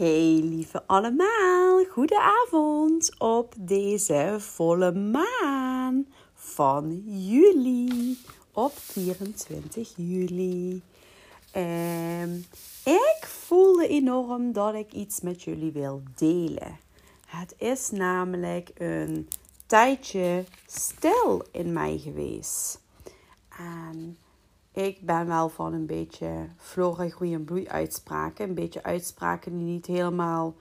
Hey lieve allemaal, goedenavond op deze volle maan van juli, op 24 juli. Um, ik voelde enorm dat ik iets met jullie wil delen. Het is namelijk een tijdje stil in mij geweest. En ik ben wel van een beetje flora, groei en bloei uitspraken. Een beetje uitspraken die niet helemaal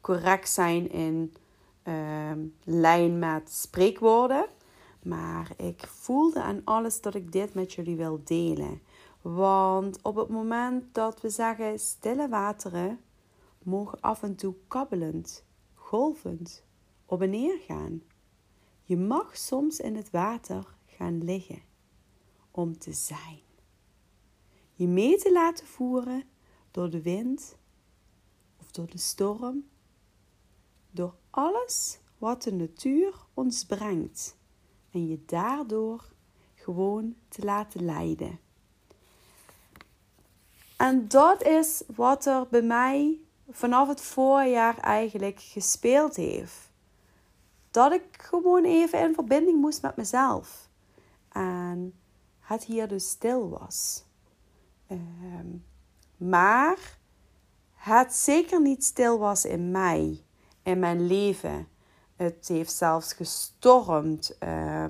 correct zijn in ehm, lijn met spreekwoorden. Maar ik voelde aan alles dat ik dit met jullie wil delen. Want op het moment dat we zeggen stille wateren, mogen af en toe kabbelend, golvend op en neer gaan. Je mag soms in het water gaan liggen om te zijn je mee te laten voeren door de wind of door de storm, door alles wat de natuur ons brengt en je daardoor gewoon te laten leiden. En dat is wat er bij mij vanaf het voorjaar eigenlijk gespeeld heeft. Dat ik gewoon even in verbinding moest met mezelf. En het hier dus stil was. Ehm, maar het zeker niet stil was in mij, in mijn leven. Het heeft zelfs gestormd, uh,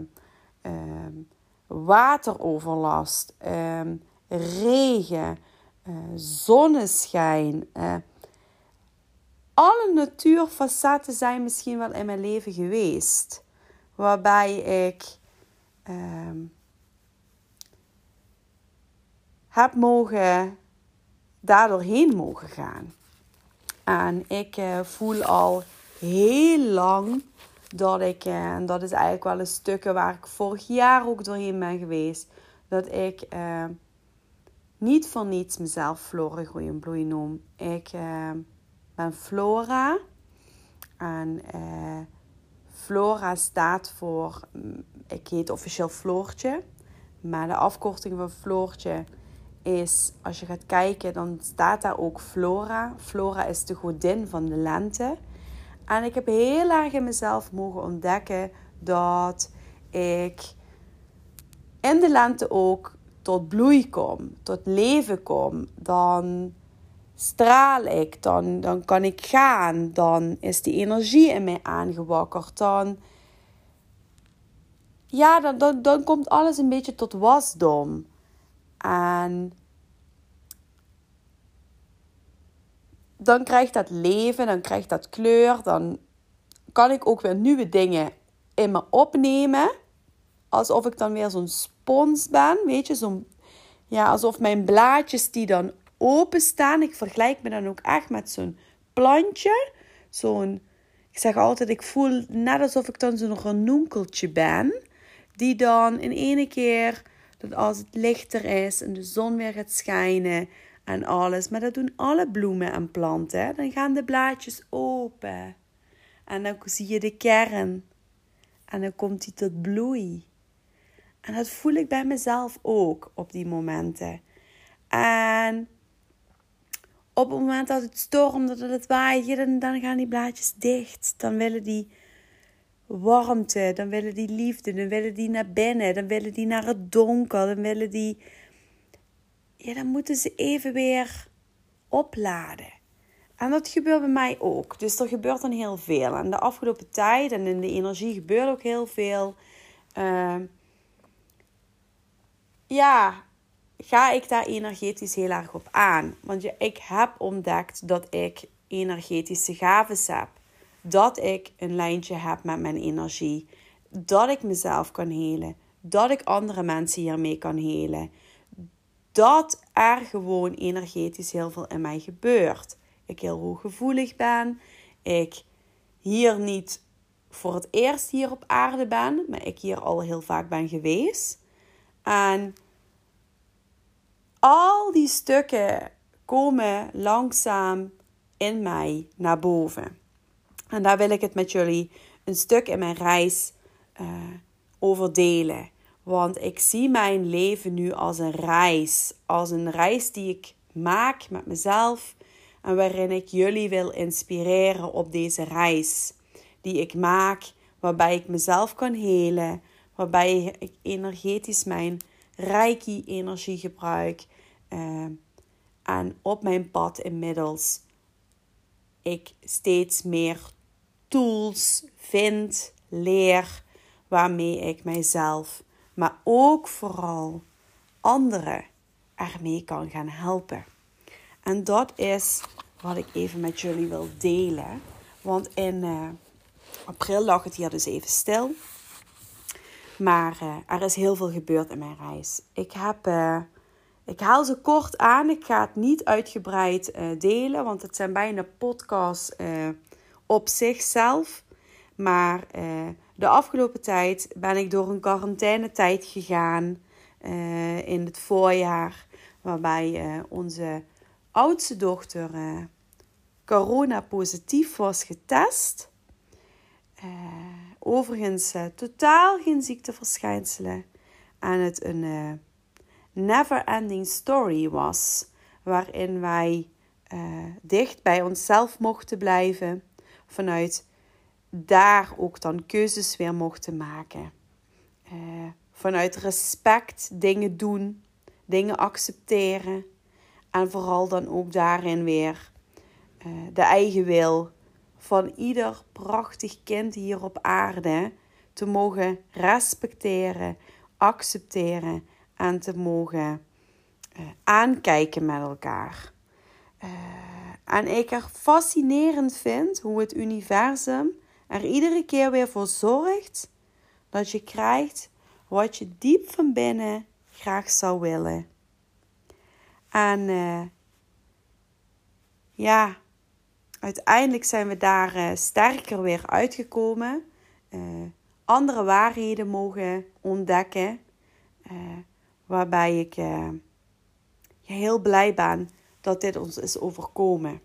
uh, wateroverlast, regen, uh, zonneschijn. Eh, alle natuurfacetten zijn misschien wel in mijn leven geweest. Waarbij ik heb mogen, daardoor heen mogen gaan. En ik uh, voel al heel lang dat ik, uh, en dat is eigenlijk wel een stukje waar ik vorig jaar ook doorheen ben geweest, dat ik uh, niet voor niets mezelf Flora Groeien Bloei noem. Ik ben Flora en Flora staat voor, mm, ik heet officieel Floortje, maar de afkorting van Floortje is, als je gaat kijken, dan staat daar ook Flora. Flora is de godin van de lente. En ik heb heel erg in mezelf mogen ontdekken dat ik in de lente ook tot bloei kom, tot leven kom. Dan straal ik, dan, dan kan ik gaan, dan is die energie in mij aangewakkerd. Dan, ja, dan, dan, dan komt alles een beetje tot wasdom. En dan krijgt dat leven, dan krijgt dat kleur, dan kan ik ook weer nieuwe dingen in me opnemen. Alsof ik dan weer zo'n spons ben, weet je, zo'n, ja, alsof mijn blaadjes die dan openstaan. Ik vergelijk me dan ook echt met zo'n plantje. Zo'n, ik zeg altijd, ik voel net alsof ik dan zo'n ranonkeltje ben. Die dan in ene keer dat als het lichter is en de zon weer gaat schijnen en alles. Maar dat doen alle bloemen en planten. Dan gaan de blaadjes open. En dan zie je de kern. En dan komt die tot bloei. En dat voel ik bij mezelf ook op die momenten. En op het moment dat het stormt, dat het waait, dan, dan gaan die blaadjes dicht. Dan willen die warmte, dan willen die liefde, dan willen die naar binnen, dan willen die naar het donker, dan willen die, ja, dan moeten ze even weer opladen. En dat gebeurt bij mij ook. Dus er gebeurt dan heel veel. En de afgelopen tijd en in de energie gebeurt ook heel veel. Uh, ja, ga ik daar energetisch heel erg op aan. Want ik heb ontdekt dat ik energetische gaven heb dat ik een lijntje heb met mijn energie. Dat ik mezelf kan helen. Dat ik andere mensen hiermee kan helen. Dat er gewoon energetisch heel veel in mij gebeurt. Ik heel hooggevoelig ben. Ik hier niet voor het eerst hier op aarde ben, maar ik hier al heel vaak ben geweest. En al die stukken komen langzaam in mij naar boven. En daar wil ik het met jullie een stuk in mijn reis uh, over delen. Want ik zie mijn leven nu als een reis. Als een reis die ik maak met mezelf. En waarin ik jullie wil inspireren op deze reis die ik maak, waarbij ik mezelf kan helen, waarbij ik energetisch mijn Reiki-energie gebruik. Uh, en op mijn pad inmiddels ik steeds meer tools vind, leer, waarmee ik mijzelf, maar ook vooral anderen ermee kan gaan helpen. En dat is wat ik even met jullie wil delen. Want in uh, april lag het hier dus even stil. Maar uh, er is heel veel gebeurd in mijn reis. Ik heb. Uh, ik haal ze kort aan. Ik ga het niet uitgebreid delen, want het zijn bijna podcasts op zichzelf. Maar de afgelopen tijd ben ik door een quarantainetijd gegaan uh, in het voorjaar, waarbij uh, onze oudste dochter corona positief was getest. overigens totaal geen ziekteverschijnselen en het een never ending story was, waarin wij dicht bij onszelf mochten blijven vanuit daar ook dan keuzes weer mochten maken. Uh, vanuit respect dingen doen, dingen accepteren. En vooral dan ook daarin weer uh, de eigen wil van ieder prachtig kind hier op aarde te mogen respecteren, accepteren en te mogen uh, aankijken met elkaar. En ik er fascinerend vind hoe het universum er iedere keer weer voor zorgt dat je krijgt wat je diep van binnen graag zou willen. En uh, ja, uiteindelijk zijn we daar uh, sterker weer uitgekomen. Uh, andere waarheden mogen ontdekken. waarbij ik heel blij ben dat dit ons is overkomen.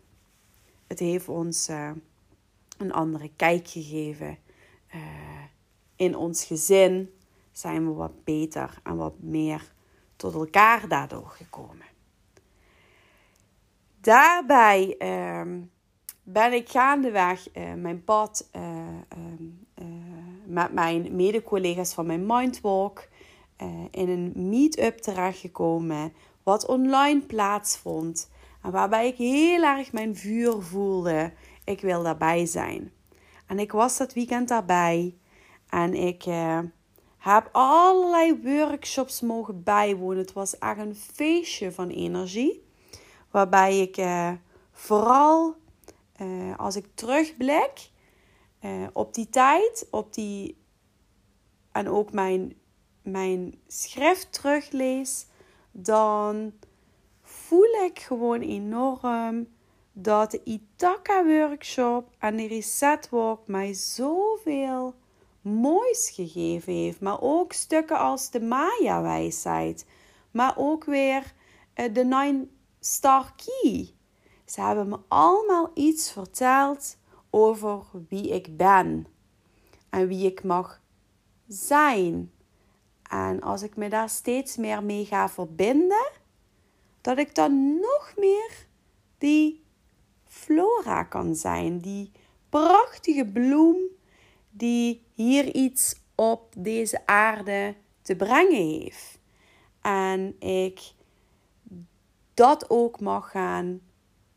Het heeft ons een andere kijk gegeven. Uh, in ons gezin zijn we wat beter en wat meer tot elkaar daardoor gekomen. Daarbij uh, ben ik gaandeweg uh, mijn pad uh, met mijn mede-collega's van mijn Mindwalk in een meet-up terechtgekomen, wat online plaatsvond. En waarbij ik heel erg mijn vuur voelde ik wil daarbij zijn. En ik was dat weekend daarbij. En ik uh, heb allerlei workshops mogen bijwonen. Het was echt een feestje van energie. Waarbij ik uh, vooral, uh, als ik terugblik op die tijd, op die, en ook mijn, mijn schrift teruglees, dan voel ik gewoon enorm dat de workshop en de Reset Walk mij zoveel moois gegeven heeft. Maar ook stukken als de Maya wijsheid. Maar ook weer uh, de Nine Star Key. Ze hebben me allemaal iets verteld over wie ik ben. En wie ik mag zijn. En als ik me daar steeds meer mee ga verbinden, dat ik dan nog meer die flora kan zijn. Die prachtige bloem die hier iets op deze aarde te brengen heeft. En ik dat ook mag gaan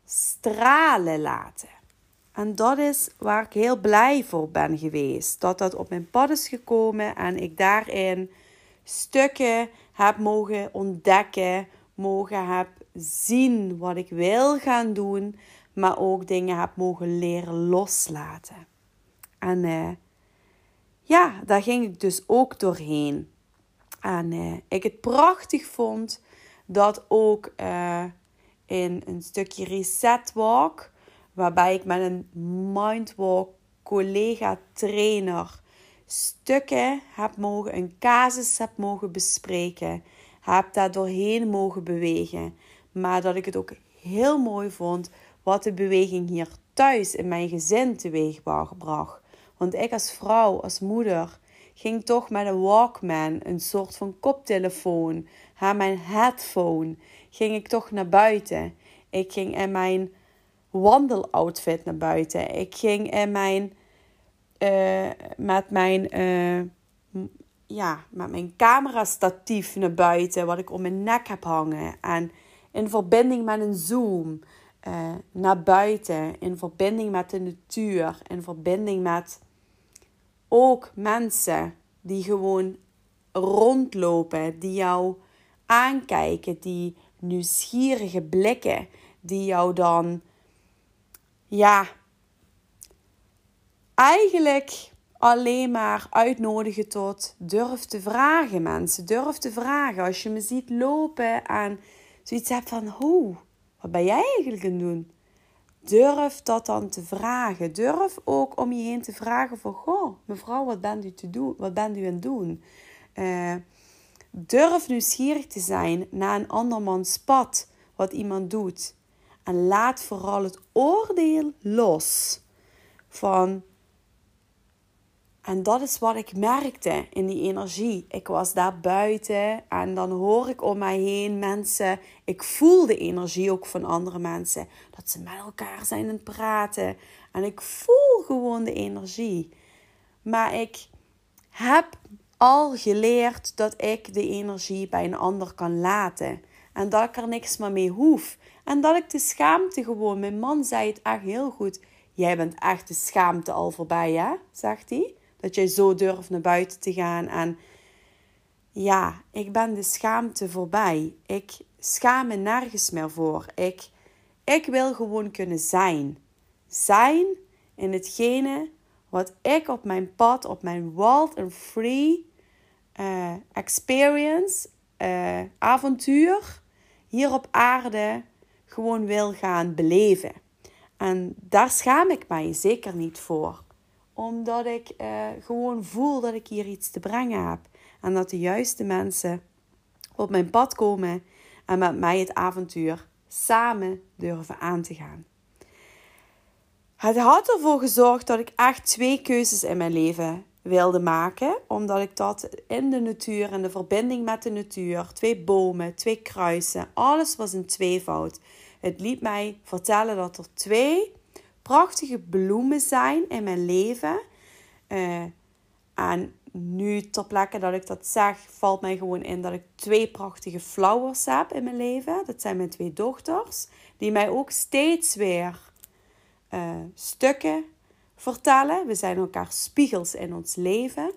stralen laten. En dat is waar ik heel blij voor ben geweest. Dat dat op mijn pad is gekomen en ik daarin stukken heb mogen ontdekken, mogen heb zien wat ik wil gaan doen maar ook dingen heb mogen leren loslaten. En uh, ja, daar ging ik dus ook doorheen. En uh, ik het prachtig vond dat ook uh, in een stukje reset walk, waarbij ik met een mindwalk collega trainer stukken heb mogen, een casus heb mogen bespreken, heb daar doorheen mogen bewegen. Maar dat ik het ook heel mooi vond wat de beweging hier thuis in mijn gezin teweegbracht. Want ik als vrouw, als moeder, ging toch met een Walkman, een soort van koptelefoon, haar mijn headphone, ging ik toch naar buiten. Ik ging in mijn wandeloutfit naar buiten. Ik ging in mijn, uh, met mijn, uh, ja, met mijn camera-statief naar buiten, wat ik om mijn nek heb hangen. En in verbinding met een Zoom uh, naar buiten, in verbinding met de natuur, in verbinding met ook mensen die gewoon rondlopen, die jou aankijken, die nieuwsgierige blikken, die jou dan, ja, eigenlijk alleen maar uitnodigen tot durf te vragen, mensen. Durf te vragen. Als je me ziet lopen en zoiets hebt van, hoe, wat ben jij eigenlijk aan het doen? Durf dat dan te vragen. Durf ook om je heen te vragen van, goh, mevrouw, wat bent u, te doen? Wat bent u aan het doen? Uh, durf nieuwsgierig te zijn naar een andermans pad, wat iemand doet. En laat vooral het oordeel los van. En dat is wat ik merkte in die energie. Ik was daar buiten en dan hoor ik om mij heen mensen. Ik voel de energie ook van andere mensen. Dat ze met elkaar zijn aan het praten. En ik voel gewoon de energie. Maar ik heb al geleerd dat ik de energie bij een ander kan laten. En dat ik er niks meer mee hoef. En dat ik de schaamte gewoon. Mijn man zei het echt heel goed. Jij bent echt de schaamte al voorbij, hè? Zegt hij. Dat jij zo durft naar buiten te gaan. En ja, ik ben de schaamte voorbij. Ik schaam me nergens meer voor. Ik, ik wil gewoon kunnen zijn. Zijn in hetgene wat ik op mijn pad, op mijn wild and free uh, experience, uh, avontuur hier op aarde gewoon wil gaan beleven. En daar schaam ik mij zeker niet voor. Omdat ik uh, gewoon voel dat ik hier iets te brengen heb. En dat de juiste mensen op mijn pad komen en met mij het avontuur samen durven aan te gaan. Het had ervoor gezorgd dat ik echt twee keuzes in mijn leven wilde maken. Omdat ik dat in de natuur en de verbinding met de natuur, twee bomen, twee kruisen, alles was een tweevoud. Het liet mij vertellen dat er twee prachtige bloemen zijn in mijn leven. Uh, en nu ter plekke dat ik dat zeg, valt mij gewoon in dat ik twee prachtige flowers heb in mijn leven. Dat zijn mijn twee dochters, die mij ook steeds weer uh, stukken vertellen. We zijn elkaar spiegels in ons leven.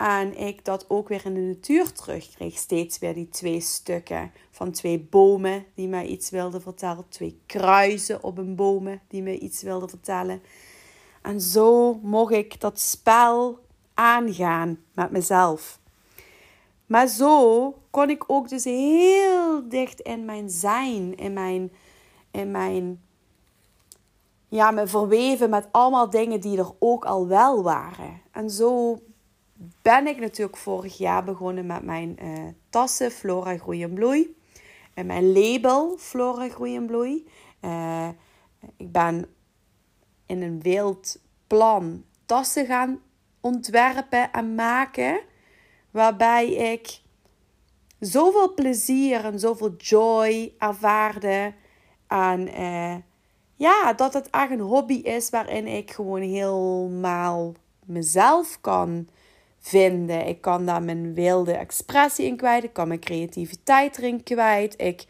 En ik dat ook weer in de natuur terugkreeg. Steeds weer die twee stukken van twee bomen die mij iets wilden vertellen. Twee kruisen op een bomen die mij iets wilden vertellen. En zo mocht ik dat spel aangaan met mezelf. Maar zo kon ik ook dus heel dicht in mijn zijn, in mijn, in mijn ja, me verweven met allemaal dingen die er ook al wel waren. En zo ben ik natuurlijk vorig jaar begonnen met mijn uh, tassen Flora Groei en Bloei. En mijn label Flora Groei en Bloei. Uh, ik ben in een wild plan tassen gaan ontwerpen en maken. Waarbij ik zoveel plezier en zoveel joy ervaarde. En uh, ja, dat het echt een hobby is waarin ik gewoon helemaal mezelf kan vinden. Ik kan daar mijn wilde expressie in kwijt. Ik kan mijn creativiteit erin kwijt. Ik,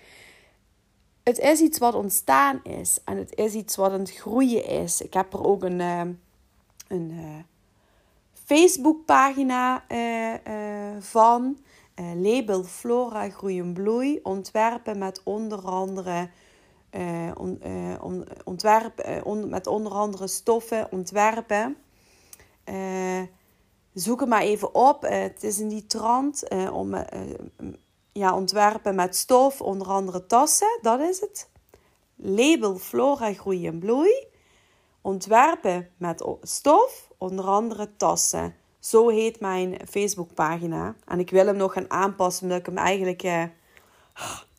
het is iets wat ontstaan is. En het is iets wat aan het groeien is. Ik heb er ook een, uh, een uh, Facebookpagina uh, van. label Flora Groei Bloei. Ontwerpen met onder andere uh, on, on, ontwerp, on, met onder andere stoffen ontwerpen. Zoek het maar even op. het is in die trant om ja, ontwerpen met stof, onder andere tassen. Dat is het. Label Flora Groei en Bloei. Ontwerpen met stof, onder andere tassen. Zo heet mijn Facebookpagina. En ik wil hem nog gaan aanpassen omdat ik hem eigenlijk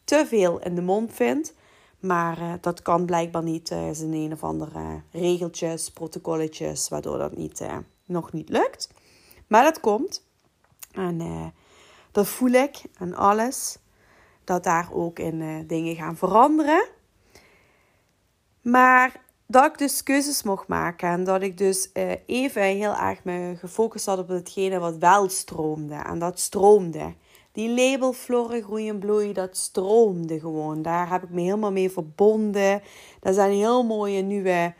te veel in de mond vind. Maar dat kan blijkbaar niet. Er zijn een of andere regeltjes, protocolletjes, waardoor dat niet, nog niet lukt. Maar dat komt. En dat voel ik en alles. Dat daar ook in dingen gaan veranderen. Maar dat ik dus keuzes mocht maken en dat ik dus uh, even heel erg me gefocust had op hetgene wat wel stroomde. En dat stroomde. Die label Floren Bloei, dat stroomde gewoon. Daar heb ik me helemaal mee verbonden. Er zijn heel mooie nieuwe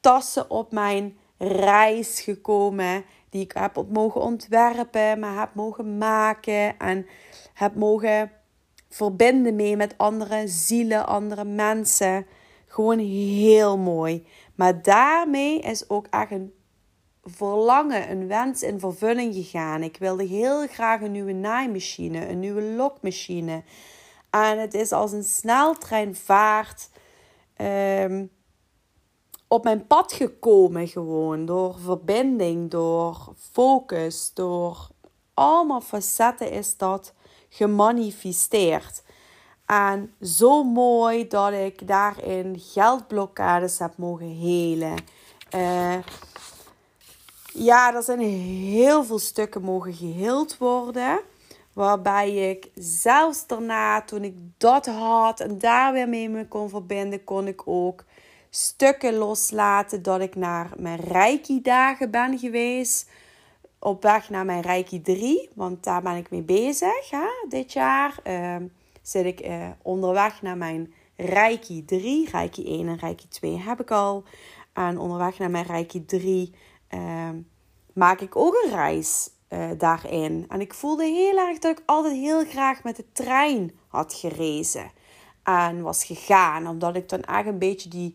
tassen op mijn reis gekomen. Die ik heb mogen ontwerpen, maar heb mogen maken. En heb mogen verbinden mee met andere zielen, andere mensen. Gewoon heel mooi. Maar daarmee is ook echt een verlangen, een wens in vervulling gegaan. Ik wilde heel graag een nieuwe naaimachine, een nieuwe lokmachine. En het is als een sneltrein vaart um, op mijn pad gekomen gewoon. Door verbinding, door focus, door allemaal facetten is dat gemanifesteerd. En zo mooi dat ik daarin geldblokkades heb mogen helen. Uh, ja, er zijn heel veel stukken mogen geheeld worden. Waarbij ik zelfs daarna, toen ik dat had en daar weer mee me kon verbinden, kon ik ook stukken loslaten dat ik naar mijn Reiki-dagen ben geweest. Op weg naar mijn Reiki 3, want daar ben ik mee bezig hè, dit jaar. Uh, zit ik uh, onderweg naar mijn Reiki 3. Reiki 1 en Reiki 2 heb ik al. En onderweg naar mijn Reiki 3 uh, maak ik ook een reis uh, daarin. En ik voelde heel erg dat ik altijd heel graag met de trein had gerezen. En was gegaan, omdat ik dan echt een beetje die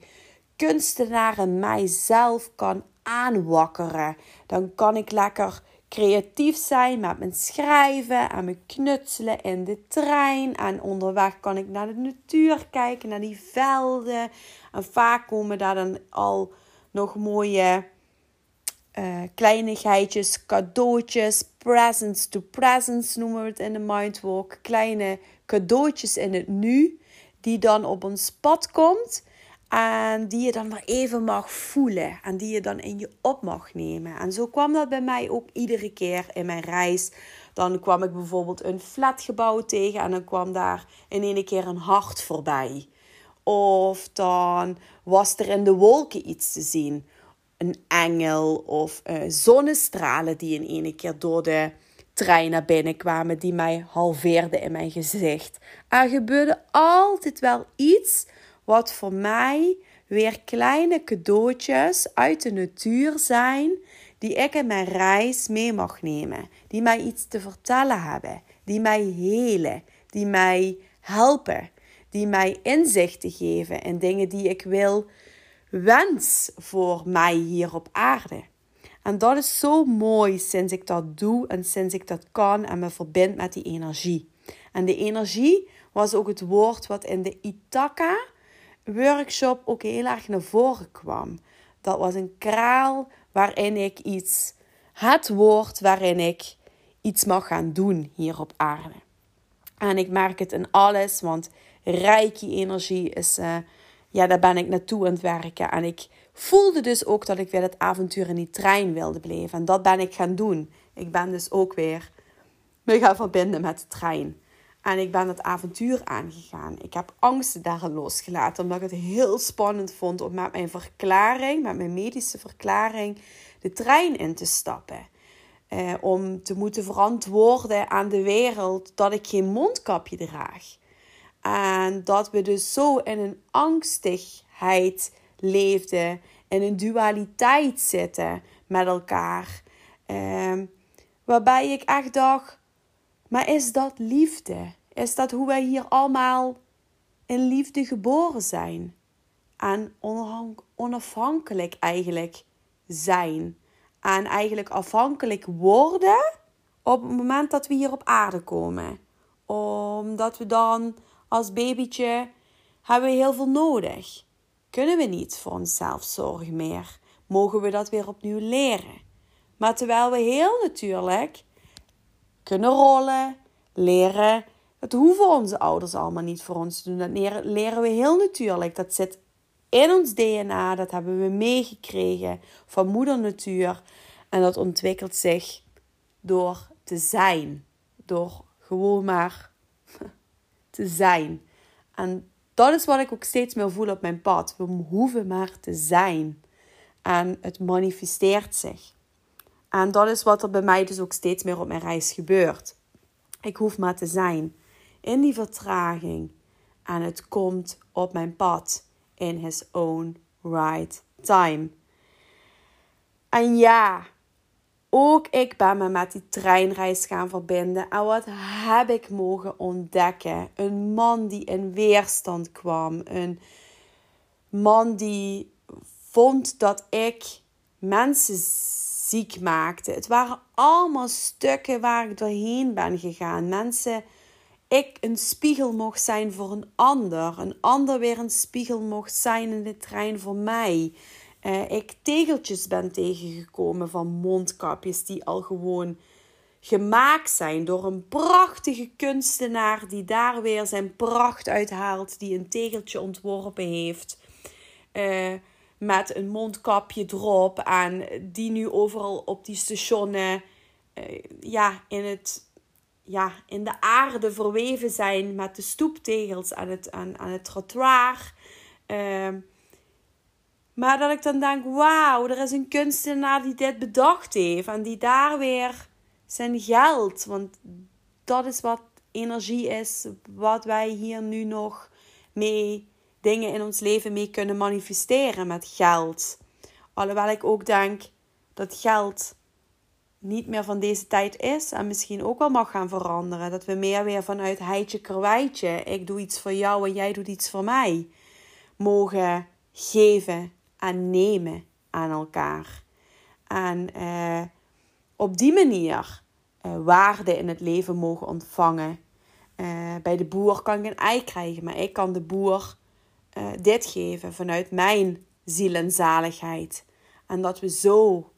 kunstenaar in mijzelf kan aanwakkeren. Dan kan ik lekker creatief zijn met mijn schrijven en mijn knutselen in de trein. En onderweg kan ik naar de natuur kijken, naar die velden. En vaak komen daar dan al nog mooie uh, kleinigheidjes, cadeautjes, presents to presents noemen we het in de Mindwalk. Kleine cadeautjes in het nu, die dan op ons pad komt. En die je dan maar even mag voelen. En die je dan in je op mag nemen. En zo kwam dat bij mij ook iedere keer in mijn reis. Dan kwam ik bijvoorbeeld een flatgebouw tegen. En dan kwam daar in ene keer een hart voorbij. Of dan was er in de wolken iets te zien een engel of uh, zonnestralen die in ene keer door de trein naar binnen kwamen, die mij halveerden in mijn gezicht. Er gebeurde altijd wel iets wat voor mij weer kleine cadeautjes uit de natuur zijn, die ik in mijn reis mee mag nemen, die mij iets te vertellen hebben, die mij helen, die mij helpen, die mij inzichten geven in dingen die ik wil wens voor mij hier op aarde. En dat is zo mooi sinds ik dat doe en sinds ik dat kan en me verbind met die energie. En de energie was ook het woord wat in de Itaka workshop ook heel erg naar voren kwam. Dat was een kraal waarin ik iets, het woord waarin ik iets mag gaan doen hier op aarde. En ik merk het in alles, want rijke energie is uh, ja, daar ben ik naartoe aan het werken. En ik voelde dus ook dat ik weer het avontuur in die trein wilde blijven. En dat ben ik gaan doen. Ik ben dus ook weer me gaan verbinden met de trein. En ik ben het avontuur aangegaan. Ik heb angsten daar losgelaten, omdat ik het heel spannend vond om met mijn verklaring, met mijn medische verklaring, de trein in te stappen. Eh, om te moeten verantwoorden aan de wereld dat ik geen mondkapje draag. En dat we dus zo in een angstigheid leefden, in een dualiteit zitten met elkaar. Ehm, waarbij ik echt dacht, maar is dat liefde? Is dat hoe wij hier allemaal in liefde geboren zijn? En onafhankelijk eigenlijk zijn. En eigenlijk afhankelijk worden op het moment dat we hier op aarde komen. Omdat we dan als babytje hebben we heel veel nodig. Kunnen we niet voor onszelf zorgen meer? Mogen we dat weer opnieuw leren? Maar terwijl we heel natuurlijk kunnen rollen, leren, dat hoeven onze ouders allemaal niet voor ons te doen. Dat leren we heel natuurlijk. Dat zit in ons DNA, dat hebben we meegekregen van moeder natuur. En dat ontwikkelt zich door te zijn. Door gewoon maar te zijn. En dat is wat ik ook steeds meer voel op mijn pad. We hoeven maar te zijn. En het manifesteert zich. En dat is wat er bij mij dus ook steeds meer op mijn reis gebeurt. Ik hoef maar te zijn. In die vertraging. En het komt op mijn pad. In his own right time. En ja, ook ik ben me met die treinreis gaan verbinden. En wat heb ik mogen ontdekken? Een man die in weerstand kwam. Een man die vond dat ik mensen ziek maakte. Het waren allemaal stukken waar ik doorheen ben gegaan. Mensen, ik een spiegel mocht zijn voor een ander. Een ander weer een spiegel mocht zijn in de trein voor mij. Uh, ik tegeltjes ben tegengekomen van mondkapjes die al gewoon gemaakt zijn door een prachtige kunstenaar die daar weer zijn pracht uithaalt, die een tegeltje ontworpen heeft. Uh, met een mondkapje erop en die nu overal op die stationen uh, ja, in, het, ja, in de aarde verweven zijn met de stoeptegels aan het, aan, aan het trottoir. Uh, maar dat ik dan denk, wauw, er is een kunstenaar die dit bedacht heeft. En die daar weer zijn geld, want dat is wat energie is, wat wij hier nu nog mee dingen in ons leven mee kunnen manifesteren met geld. Alhoewel ik ook denk dat geld niet meer van deze tijd is en misschien ook wel mag gaan veranderen. Dat we meer weer vanuit heitje karweitje, ik doe iets voor jou en jij doet iets voor mij, mogen geven en nemen aan elkaar. En uh, op die manier uh, waarde in het leven mogen ontvangen. Uh, bij de boer kan ik een ei krijgen, maar ik kan de boer dit geven vanuit mijn ziel en dat we zo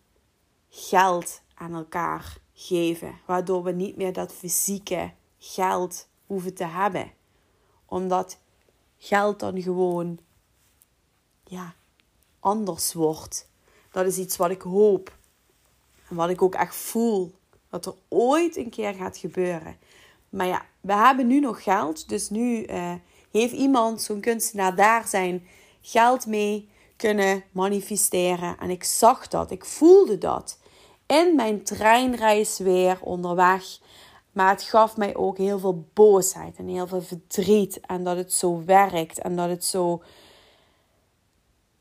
geld aan elkaar geven, waardoor we niet meer dat fysieke geld hoeven te hebben. Omdat geld dan gewoon ja, anders wordt. Dat is iets wat ik hoop. En wat ik ook echt voel. Dat er ooit een keer gaat gebeuren. Maar ja, we hebben nu nog geld. Dus nu uh, heeft iemand, zo'n kunstenaar, daar zijn geld mee kunnen manifesteren. En ik zag dat. Ik voelde dat. In mijn treinreis weer onderweg. Maar het gaf mij ook heel veel boosheid en heel veel verdriet. En dat het zo werkt en dat het zo.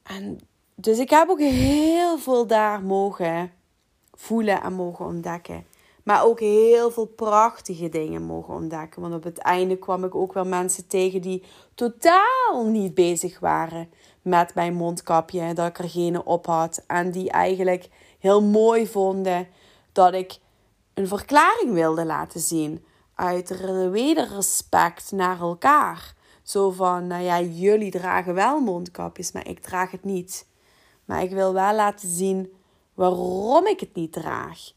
En dus ik heb ook heel veel daar mogen voelen en mogen ontdekken. Maar ook heel veel prachtige dingen mogen ontdekken. Want op het einde kwam ik ook wel mensen tegen die totaal niet bezig waren met mijn mondkapje. Dat ik er geen op had. En die eigenlijk heel mooi vonden dat ik een verklaring wilde laten zien. Uit wederrespect naar elkaar. Zo van, nou ja, jullie dragen wel mondkapjes, maar ik draag het niet. Maar ik wil wel laten zien waarom ik het niet draag.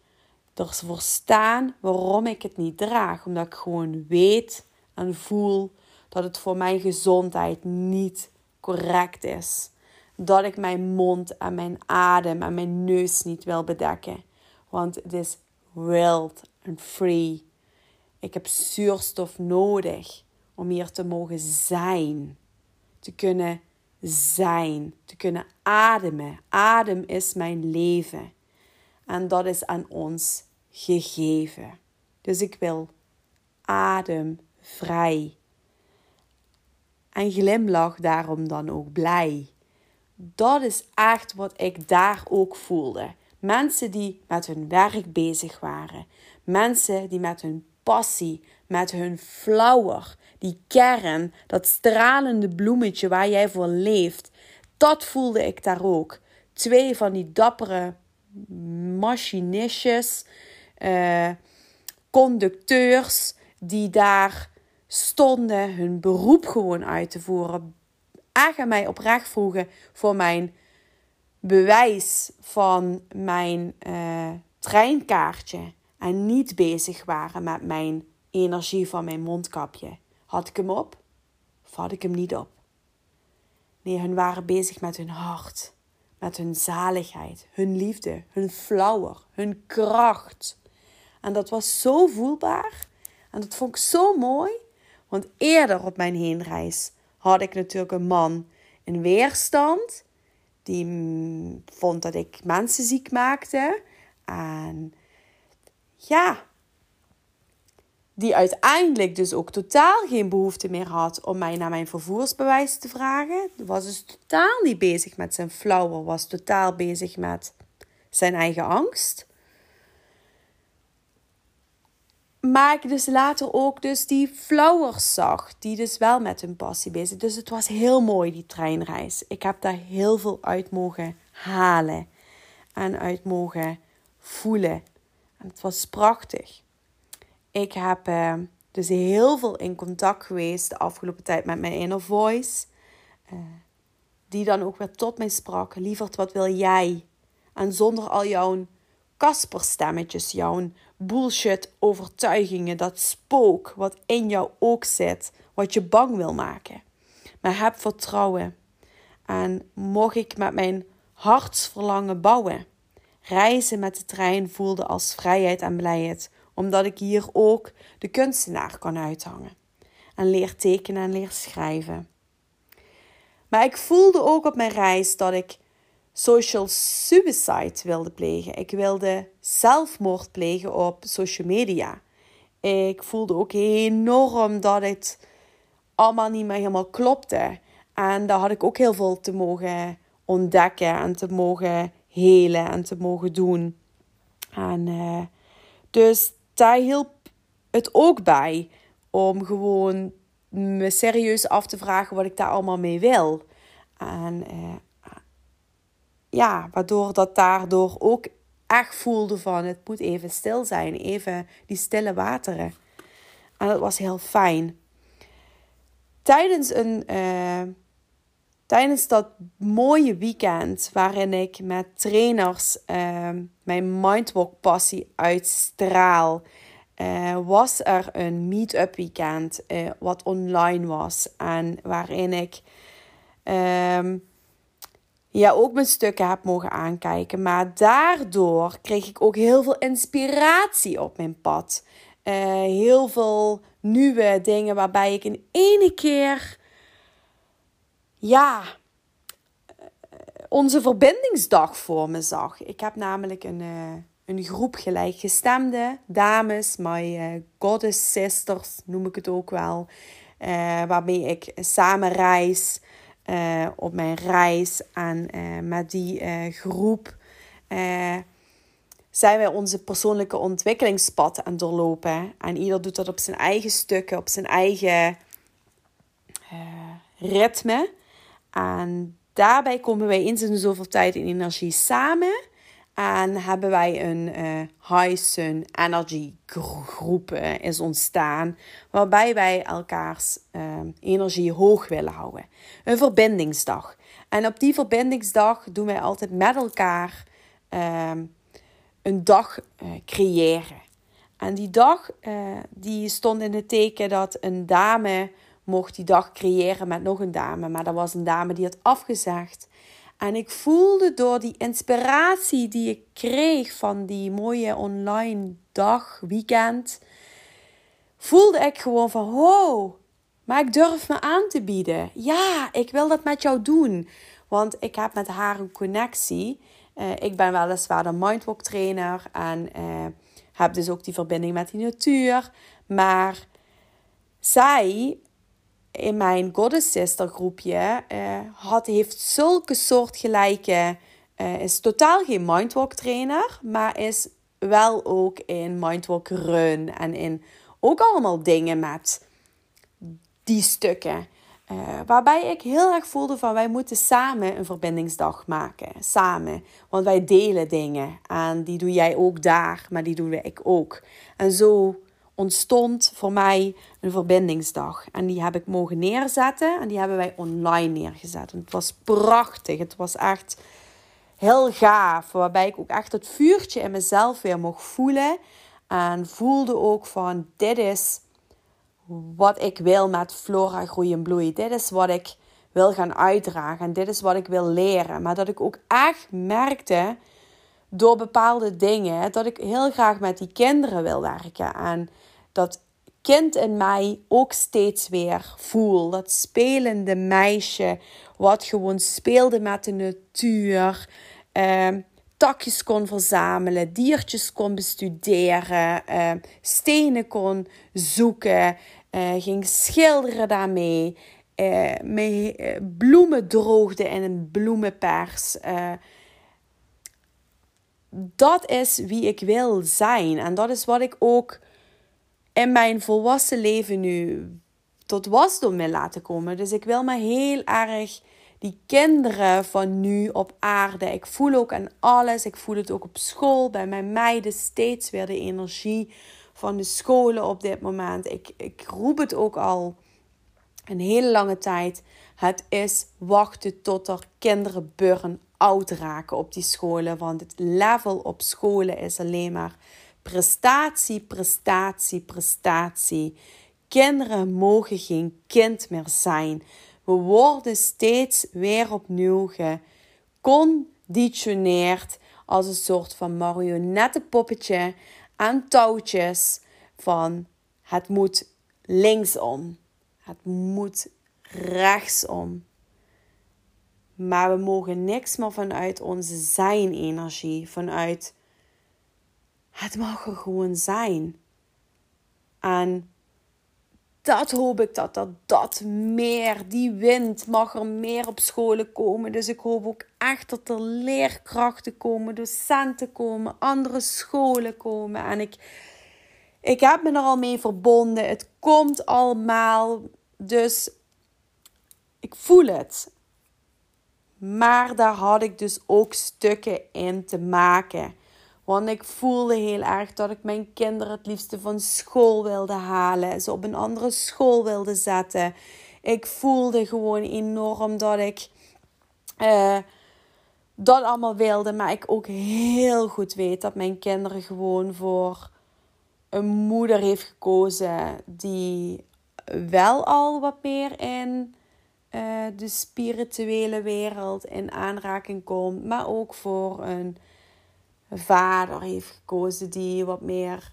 Ervoor staan waarom ik het niet draag. Omdat ik gewoon weet en voel dat het voor mijn gezondheid niet correct is. Dat ik mijn mond en mijn adem en mijn neus niet wil bedekken. Want het is wild en free. Ik heb zuurstof nodig om hier te mogen zijn. Te kunnen zijn, te kunnen ademen. Adem is mijn leven. En dat is aan ons gegeven. Dus ik wil ademvrij. En glimlach daarom dan ook blij. Dat is echt wat ik daar ook voelde. Mensen die met hun werk bezig waren. Mensen die met hun passie, met hun flower, die kern, dat stralende bloemetje waar jij voor leeft, dat voelde ik daar ook. Twee van die dappere machinistjes, uh, conducteurs, die daar stonden hun beroep gewoon uit te voeren. Echt mij oprecht vroegen voor mijn bewijs van mijn uh, treinkaartje. En niet bezig waren met mijn energie van mijn mondkapje. Had ik hem op of had ik hem niet op? Nee, hun waren bezig met hun hart, met hun zaligheid, hun liefde, hun flower, hun kracht. En dat was zo voelbaar en dat vond ik zo mooi, want eerder op mijn heenreis had ik natuurlijk een man in weerstand. Die vond dat ik mensen ziek maakte. En ja, die uiteindelijk dus ook totaal geen behoefte meer had om mij naar mijn vervoersbewijs te vragen. Was dus totaal niet bezig met zijn flauwer, was totaal bezig met zijn eigen angst. Maar ik dus later ook dus die flowers zag, die dus wel met hun passie bezig. Dus het was heel mooi, die treinreis. Ik heb daar heel veel uit mogen halen en uit mogen voelen. En het was prachtig. Ik heb uh, dus heel veel in contact geweest de afgelopen tijd met mijn inner voice. Uh, die dan ook weer tot mij sprak. Lieverd, wat wil jij? En zonder al jouw kasperstemmetjes, jouw bullshit overtuigingen, dat spook wat in jou ook zit, wat je bang wil maken. Maar heb vertrouwen. En mocht ik met mijn hartsverlangen bouwen. Reizen met de trein voelde als vrijheid en blijheid, omdat ik hier ook de kunstenaar kan uithangen. En leer tekenen en leer schrijven. Maar ik voelde ook op mijn reis dat ik social suicide wilde plegen. Ik wilde zelfmoord plegen op social media. Ik voelde ook enorm dat het allemaal niet meer helemaal klopte. En daar had ik ook heel veel te mogen ontdekken en te mogen helen en te mogen doen. En uh, dus daar hielp het ook bij om gewoon me serieus af te vragen wat ik daar allemaal mee wil. En uh, ja, waardoor dat daardoor ook echt voelde van het moet even stil zijn, even die stille wateren. En dat was heel fijn. Tijdens, een, uh, tijdens dat mooie weekend waarin ik met trainers uh, mijn mindwalk passie uitstraal, uh, was er een meet-up weekend wat online was en waarin ik ehm, ja, ook mijn stukken heb mogen aankijken. Maar daardoor kreeg ik ook heel veel inspiratie op mijn pad. Uh, heel veel nieuwe dingen waarbij ik in ene keer, ja, eh, onze verbindingsdag voor me zag. Ik heb namelijk een, uh, een groep gelijkgestemde dames, my goddess sisters noem ik het ook wel. waarmee ik samen reis. Uh, op mijn reis. En uh, met die uh, groep zijn wij onze persoonlijke ontwikkelingspad aan doorlopen. En ieder doet dat op zijn eigen stukken, op zijn eigen ritme. En daarbij komen wij eens in zoveel tijd in energie samen. En hebben wij een uh, High Sun Energy groep is ontstaan. Waarbij wij elkaars uh, energie hoog willen houden. Een verbindingsdag. En op die verbindingsdag doen wij altijd met elkaar ehm, een dag creëren. En die dag die stond in het teken dat een dame mocht die dag creëren met nog een dame. Maar dat was een dame die had afgezegd. En ik voelde door die inspiratie die ik kreeg van die mooie online dag, weekend, voelde ik gewoon van, wow, maar ik durf me aan te bieden. Ja, ik wil dat met jou doen. Want ik heb met haar een connectie. Uh, ik ben weliswaar de mindwalk trainer en uh, heb dus ook die verbinding met die natuur. Maar zij in mijn Goddess Sister groepje uh, had, heeft zulke soortgelijke, uh, is totaal geen mindwalk trainer, maar is wel ook in mindwalk run en in ook allemaal dingen met die stukken. Uh, waarbij ik heel erg voelde van wij moeten samen een verbindingsdag maken. Samen. Want wij delen dingen. En die doe jij ook daar, maar die doe ik ook. En zo ontstond voor mij een verbindingsdag. En die heb ik mogen neerzetten en die hebben wij online neergezet. En het was prachtig. Het was echt heel gaaf. Waarbij ik ook echt het vuurtje in mezelf weer mocht voelen. En voelde ook van dit is wat ik wil met Flora Groei en Bloei. Dit is wat ik wil gaan uitdragen. En dit is wat ik wil leren. Maar dat ik ook echt merkte door bepaalde dingen dat ik heel graag met die kinderen wil werken. En dat kind in mij ook steeds weer voel. Dat spelende meisje wat gewoon speelde met de natuur. Uh, takjes kon verzamelen, diertjes kon bestuderen, uh, stenen kon zoeken, uh, ging schilderen daarmee, uh, bloemen droogde in een bloemenpers. Dat is wie ik wil zijn en dat is wat ik ook in mijn volwassen leven nu tot wasdom wil laten komen. Dus ik wil me heel erg die kinderen van nu op aarde. Ik voel ook aan alles. Ik voel het ook op school. Bij mijn meiden steeds weer de energie van de scholen op dit moment. Ik, ik roep het ook al een hele lange tijd. Het is wachten tot er kinderen burn-out raken op die scholen. Want het level op scholen is alleen maar prestatie, prestatie, prestatie. Kinderen mogen geen kind meer zijn. We worden steeds weer opnieuw geconditioneerd als een soort van marionettenpoppetje aan touwtjes van het moet linksom, het moet rechtsom. Maar we mogen niks meer vanuit onze zijn-energie, vanuit het mag er gewoon zijn. En dat hoop ik dat dat, dat meer, die wind mag er meer op scholen komen. Dus ik hoop ook echt dat er leerkrachten komen, docenten komen, andere scholen komen. En ik, ik heb me er al mee verbonden. Het komt allemaal. Dus ik voel het. Maar daar had ik dus ook stukken in te maken. Want ik voelde heel erg dat ik mijn kinderen het liefste van school wilde halen. Ze op een andere school wilde zetten. Ik voelde gewoon enorm dat ik uh, dat allemaal wilde. Maar ik ook heel goed weet dat mijn kinderen gewoon voor een moeder heeft gekozen die wel al wat meer in uh, de spirituele wereld in aanraking komt. Maar ook voor een vader heeft gekozen die wat meer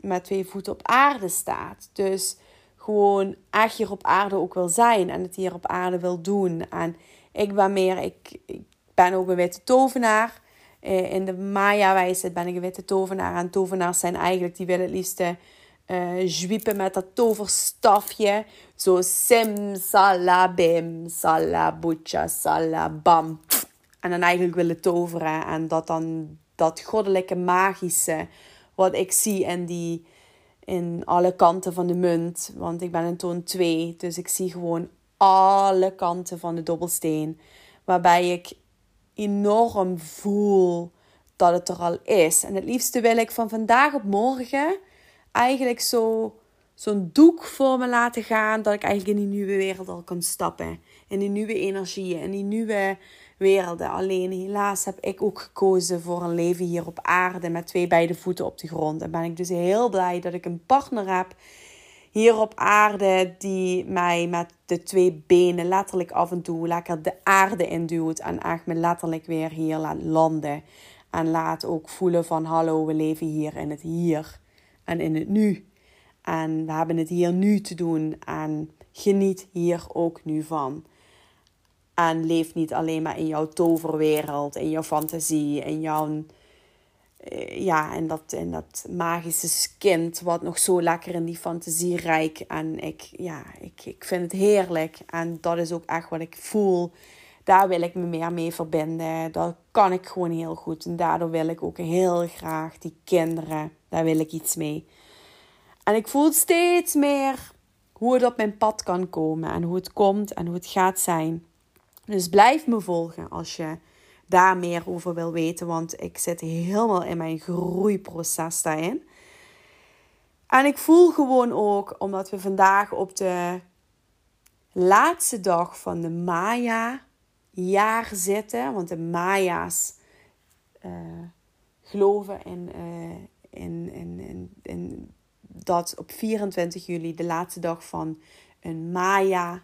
met twee voeten op aarde staat. Dus gewoon echt hier op aarde ook wil zijn en het hier op aarde wil doen. En ik ben meer, ik, ik ben ook een witte tovenaar. Eh, in de Maya-wijsheid ben ik een witte tovenaar. En tovenaars zijn eigenlijk, die willen het liefste uh, zwiepen met dat toverstafje. Zo sim, salabim, salabucha, salabam en dan eigenlijk willen toveren. En dat dan dat goddelijke magische, wat ik zie in, die, in alle kanten van de munt. Want ik ben een toon 2, dus ik zie gewoon alle kanten van de dobbelsteen. Waarbij ik enorm voel dat het er al is. En het liefste wil ik van vandaag op morgen eigenlijk zo zo'n doek voor me laten gaan. Dat ik eigenlijk in die nieuwe wereld al kan stappen. In die nieuwe energieën, in die nieuwe werelden. Alleen helaas heb ik ook gekozen voor een leven hier op aarde met twee beide voeten op de grond. En ben ik dus heel blij dat ik een partner heb hier op aarde die mij met de twee benen letterlijk af en toe lekker de aarde induwt en echt me letterlijk weer hier laat landen. En laat ook voelen van hallo, we leven hier in het hier en in het nu. En we hebben het hier nu te doen en geniet hier ook nu van. En leef niet alleen maar in jouw toverwereld, in jouw fantasie, in jouw. Eh, ja, en dat, en dat magische kind wat nog zo lekker in die fantasie rijk. En ik, ja, ik, ik vind het heerlijk. En dat is ook echt wat ik voel. Daar wil ik me meer mee verbinden. Dat kan ik gewoon heel goed. En daardoor wil ik ook heel graag die kinderen. Daar wil ik iets mee. En ik voel steeds meer hoe het op mijn pad kan komen. En hoe het komt en hoe het gaat zijn. Dus blijf me volgen als je daar meer over wil weten, want ik zit helemaal in mijn groeiproces daarin. En ik voel gewoon ook, omdat we vandaag op de laatste dag van de Maya-jaar zitten, want de Maya's uh, geloven in, uh, in, in, in, in, dat op 24 juli de laatste dag van een Maya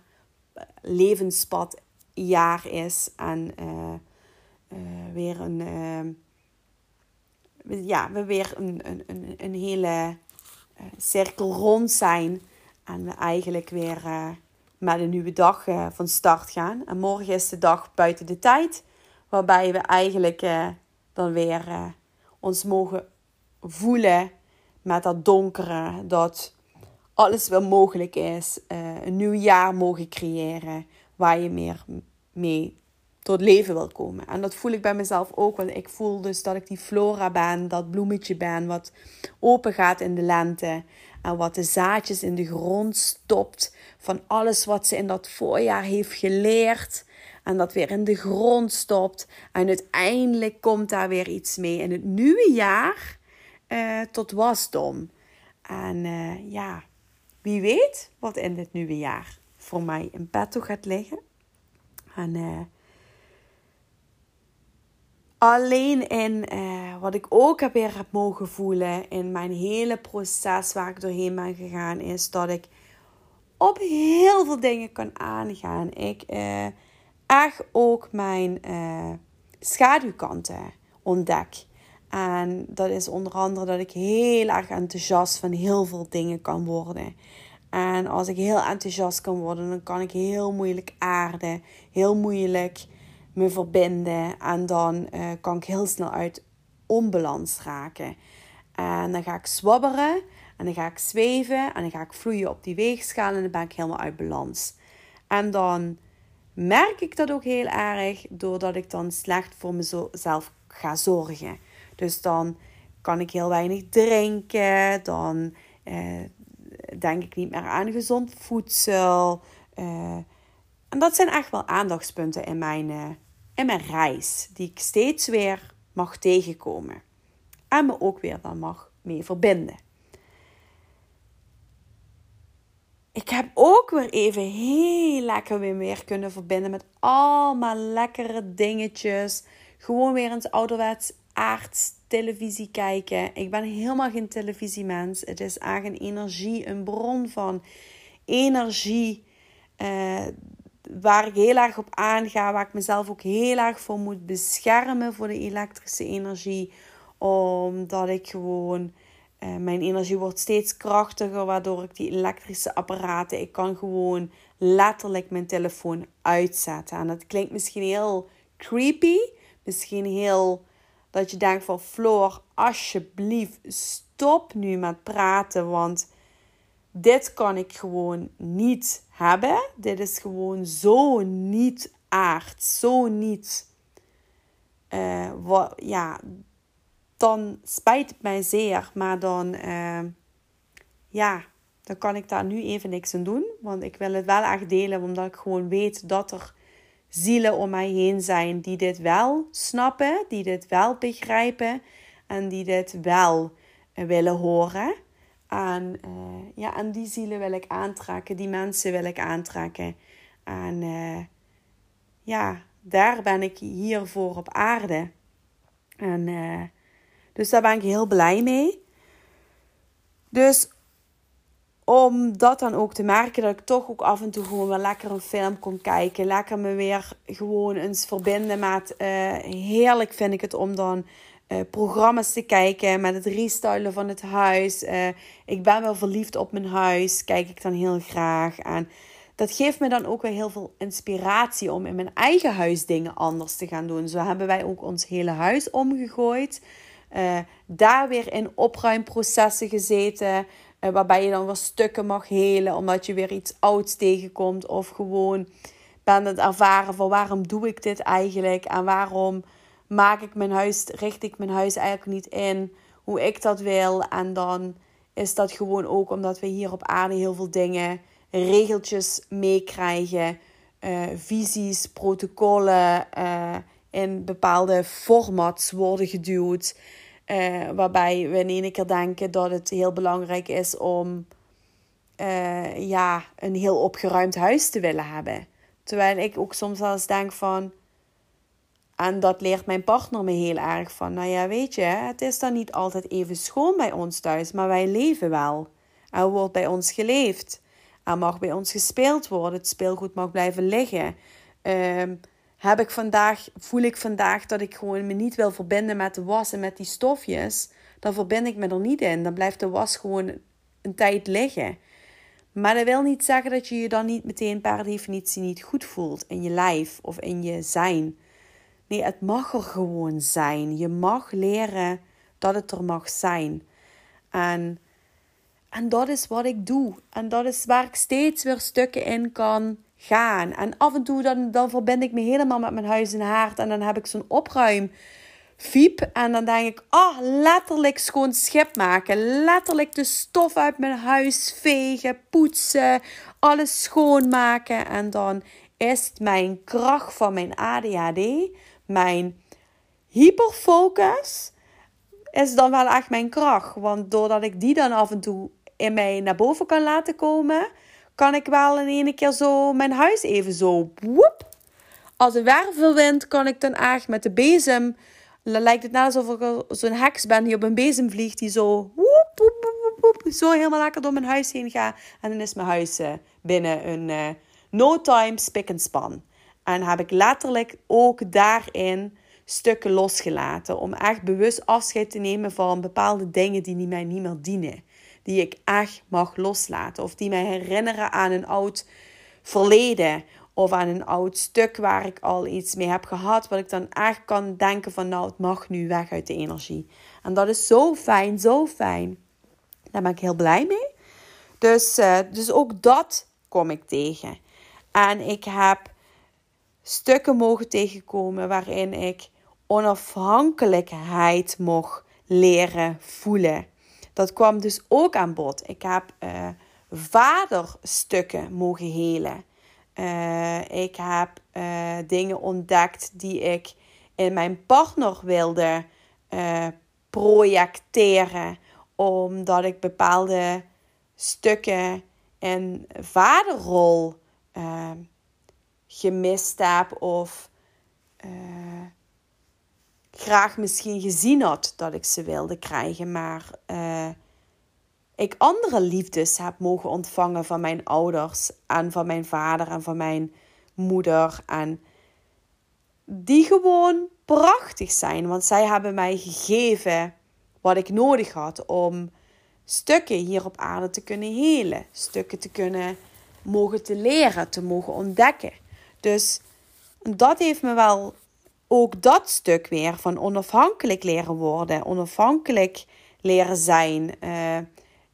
levenspad jaar is. En weer een. Ja, we weer een, een, een, een hele cirkel rond zijn. En we eigenlijk weer met een nieuwe dag uh, van start gaan. En morgen is de dag buiten de tijd. Waarbij we eigenlijk uh, dan weer ons mogen voelen met dat donkere. Dat alles weer mogelijk is. een nieuw jaar mogen creëren. Waar je meer mee tot leven wil komen. En dat voel ik bij mezelf ook. Want ik voel dus dat ik die flora ben. Dat bloemetje ben. Wat open gaat in de lente. En wat de zaadjes in de grond stopt. Van alles wat ze in dat voorjaar heeft geleerd. En dat weer in de grond stopt. En uiteindelijk komt daar weer iets mee in het nieuwe jaar. Uh, tot wasdom. En uh, ja, wie weet wat in dit nieuwe jaar voor mij in petto gaat liggen. En uh, alleen in uh, wat ik ook heb weer heb mogen voelen in mijn hele proces waar ik doorheen ben gegaan, is dat ik op heel veel dingen kan aangaan. Ik uh, echt ook mijn schaduwkanten ontdek. En dat is onder andere dat ik heel erg enthousiast van heel veel dingen kan worden. En als ik heel enthousiast kan worden, dan kan ik heel moeilijk aarden, heel moeilijk me verbinden. En dan uh, kan ik heel snel uit onbalans raken. En dan ga ik zwabberen en dan ga ik zweven en dan ga ik vloeien op die weegschaal en dan ben ik helemaal uit balans. En dan merk ik dat ook heel erg doordat ik dan slecht voor mezelf ga zorgen. Dus dan kan ik heel weinig drinken, dan eh, denk ik niet meer aan gezond voedsel. Uh, en dat zijn echt wel aandachtspunten in mijn, in mijn reis, die ik steeds weer mag tegenkomen. En me ook weer dan mag mee verbinden. Ik heb ook weer even heel lekker weer meer kunnen verbinden met allemaal lekkere dingetjes. Gewoon weer eens ouderwets aards televisie kijken. Ik ben helemaal geen televisiemens. Het is eigenlijk een energie, een bron van energie. Uh, waar ik heel erg op aanga, waar ik mezelf ook heel erg voor moet beschermen voor de elektrische energie. Omdat ik gewoon, uh, mijn energie wordt steeds krachtiger, waardoor ik die elektrische apparaten, ik kan gewoon letterlijk mijn telefoon uitzetten. En dat klinkt misschien heel creepy, misschien heel dat je denkt van Floor, alsjeblieft, stop nu met praten, want dit kan ik gewoon niet hebben. Dit is gewoon zo niet aard, zo niet. Uh, wat, ja, dan spijt het mij zeer, maar dan, uh, ja, dan kan ik daar nu even niks aan doen. Want ik wil het wel echt delen, omdat ik gewoon weet dat er zielen om mij heen zijn die dit wel snappen, die dit wel begrijpen en die dit wel willen horen. En, uh, ja, en die zielen wil ik aantrekken, die mensen wil ik aantrekken. En uh, ja, daar ben ik hiervoor op aarde. En dus daar ben ik heel blij mee. Dus om dat dan ook te merken dat ik toch ook af en toe gewoon wel lekker een film kon kijken. Lekker me weer gewoon eens verbinden met. Heerlijk vind ik het om dan uh, programma's te kijken met het restylen van het huis. Uh, ik ben wel verliefd op mijn huis. Kijk ik dan heel graag. En dat geeft me dan ook weer heel veel inspiratie om in mijn eigen huis dingen anders te gaan doen. Zo hebben wij ook ons hele huis omgegooid. daar weer in opruimprocessen gezeten. Waarbij je dan weer stukken mag helen omdat je weer iets ouds tegenkomt. Of gewoon ben het ervaren van waarom doe ik dit eigenlijk? En waarom maak ik mijn huis, richt ik mijn huis eigenlijk niet in hoe ik dat wil? En dan is dat gewoon ook omdat we hier op aarde heel veel dingen, regeltjes meekrijgen. Uh, visies, protocollen uh, in bepaalde formats worden geduwd. Uh, waarbij we in één keer denken dat het heel belangrijk is om ja, een heel opgeruimd huis te willen hebben. Terwijl ik ook soms wel eens denk van. En dat leert mijn partner me heel erg van. Nou ja, weet je, het is dan niet altijd even schoon bij ons thuis, maar wij leven wel. Er wordt bij ons geleefd. Er mag bij ons gespeeld worden. Het speelgoed mag blijven liggen. Uh, heb ik vandaag, voel ik vandaag dat ik gewoon me niet wil verbinden met de was en met die stofjes, dan verbind ik me er niet in. Dan blijft de was gewoon een tijd liggen. Maar dat wil niet zeggen dat je je dan niet meteen per definitie niet goed voelt in je lijf of in je zijn. Nee, het mag er gewoon zijn. Je mag leren dat het er mag zijn. En, en dat is wat ik doe. En dat is waar ik steeds weer stukken in kan gaan. En af en toe dan, dan verbind ik me helemaal met mijn huis en haard. En dan heb ik zo'n opruim fiep. En dan denk ik, oh, letterlijk schoon schip maken. Letterlijk de stof uit mijn huis vegen, poetsen, alles schoonmaken. En dan is mijn kracht van mijn ADHD, mijn hyperfocus, is dan wel echt mijn kracht. Want doordat ik die dan af en toe in mij naar boven kan laten komen, kan ik wel in ene keer zo mijn huis even zo woep. Als een wervelwind kan ik dan echt met de bezem lijkt het net alsof ik zo'n heks ben die op een bezem vliegt. Die zo, woep, woep, zo helemaal lekker door mijn huis heen gaat. En dan is mijn huis uh, binnen een uh, no time spik en span. En heb ik letterlijk ook daarin stukken losgelaten. Om echt bewust afscheid te nemen van bepaalde dingen die mij niet meer dienen. Die ik echt mag loslaten. Of die mij herinneren aan een oud verleden of aan een oud stuk waar ik al iets mee heb gehad, wat ik dan echt kan denken van nou, het mag nu weg uit de energie. En dat is zo fijn, zo fijn. Daar ben ik heel blij mee. Dus, uh, dus ook dat kom ik tegen. En ik heb stukken mogen tegenkomen waarin ik onafhankelijkheid mocht leren voelen. Dat kwam dus ook aan bod. Ik heb uh, vaderstukken mogen helen. Uh, ik heb uh, dingen ontdekt die ik in mijn partner wilde projecteren, omdat ik bepaalde stukken in vaderrol gemist heb of graag misschien gezien had dat ik ze wilde krijgen, maar ik andere liefdes heb mogen ontvangen van mijn ouders en van mijn vader en van mijn moeder. En die gewoon prachtig zijn, want zij hebben mij gegeven wat ik nodig had om stukken hier op aarde te kunnen helen, stukken te kunnen mogen te leren, te mogen ontdekken. Dus dat heeft me wel ook dat stuk weer van onafhankelijk leren worden, onafhankelijk leren zijn. Uh,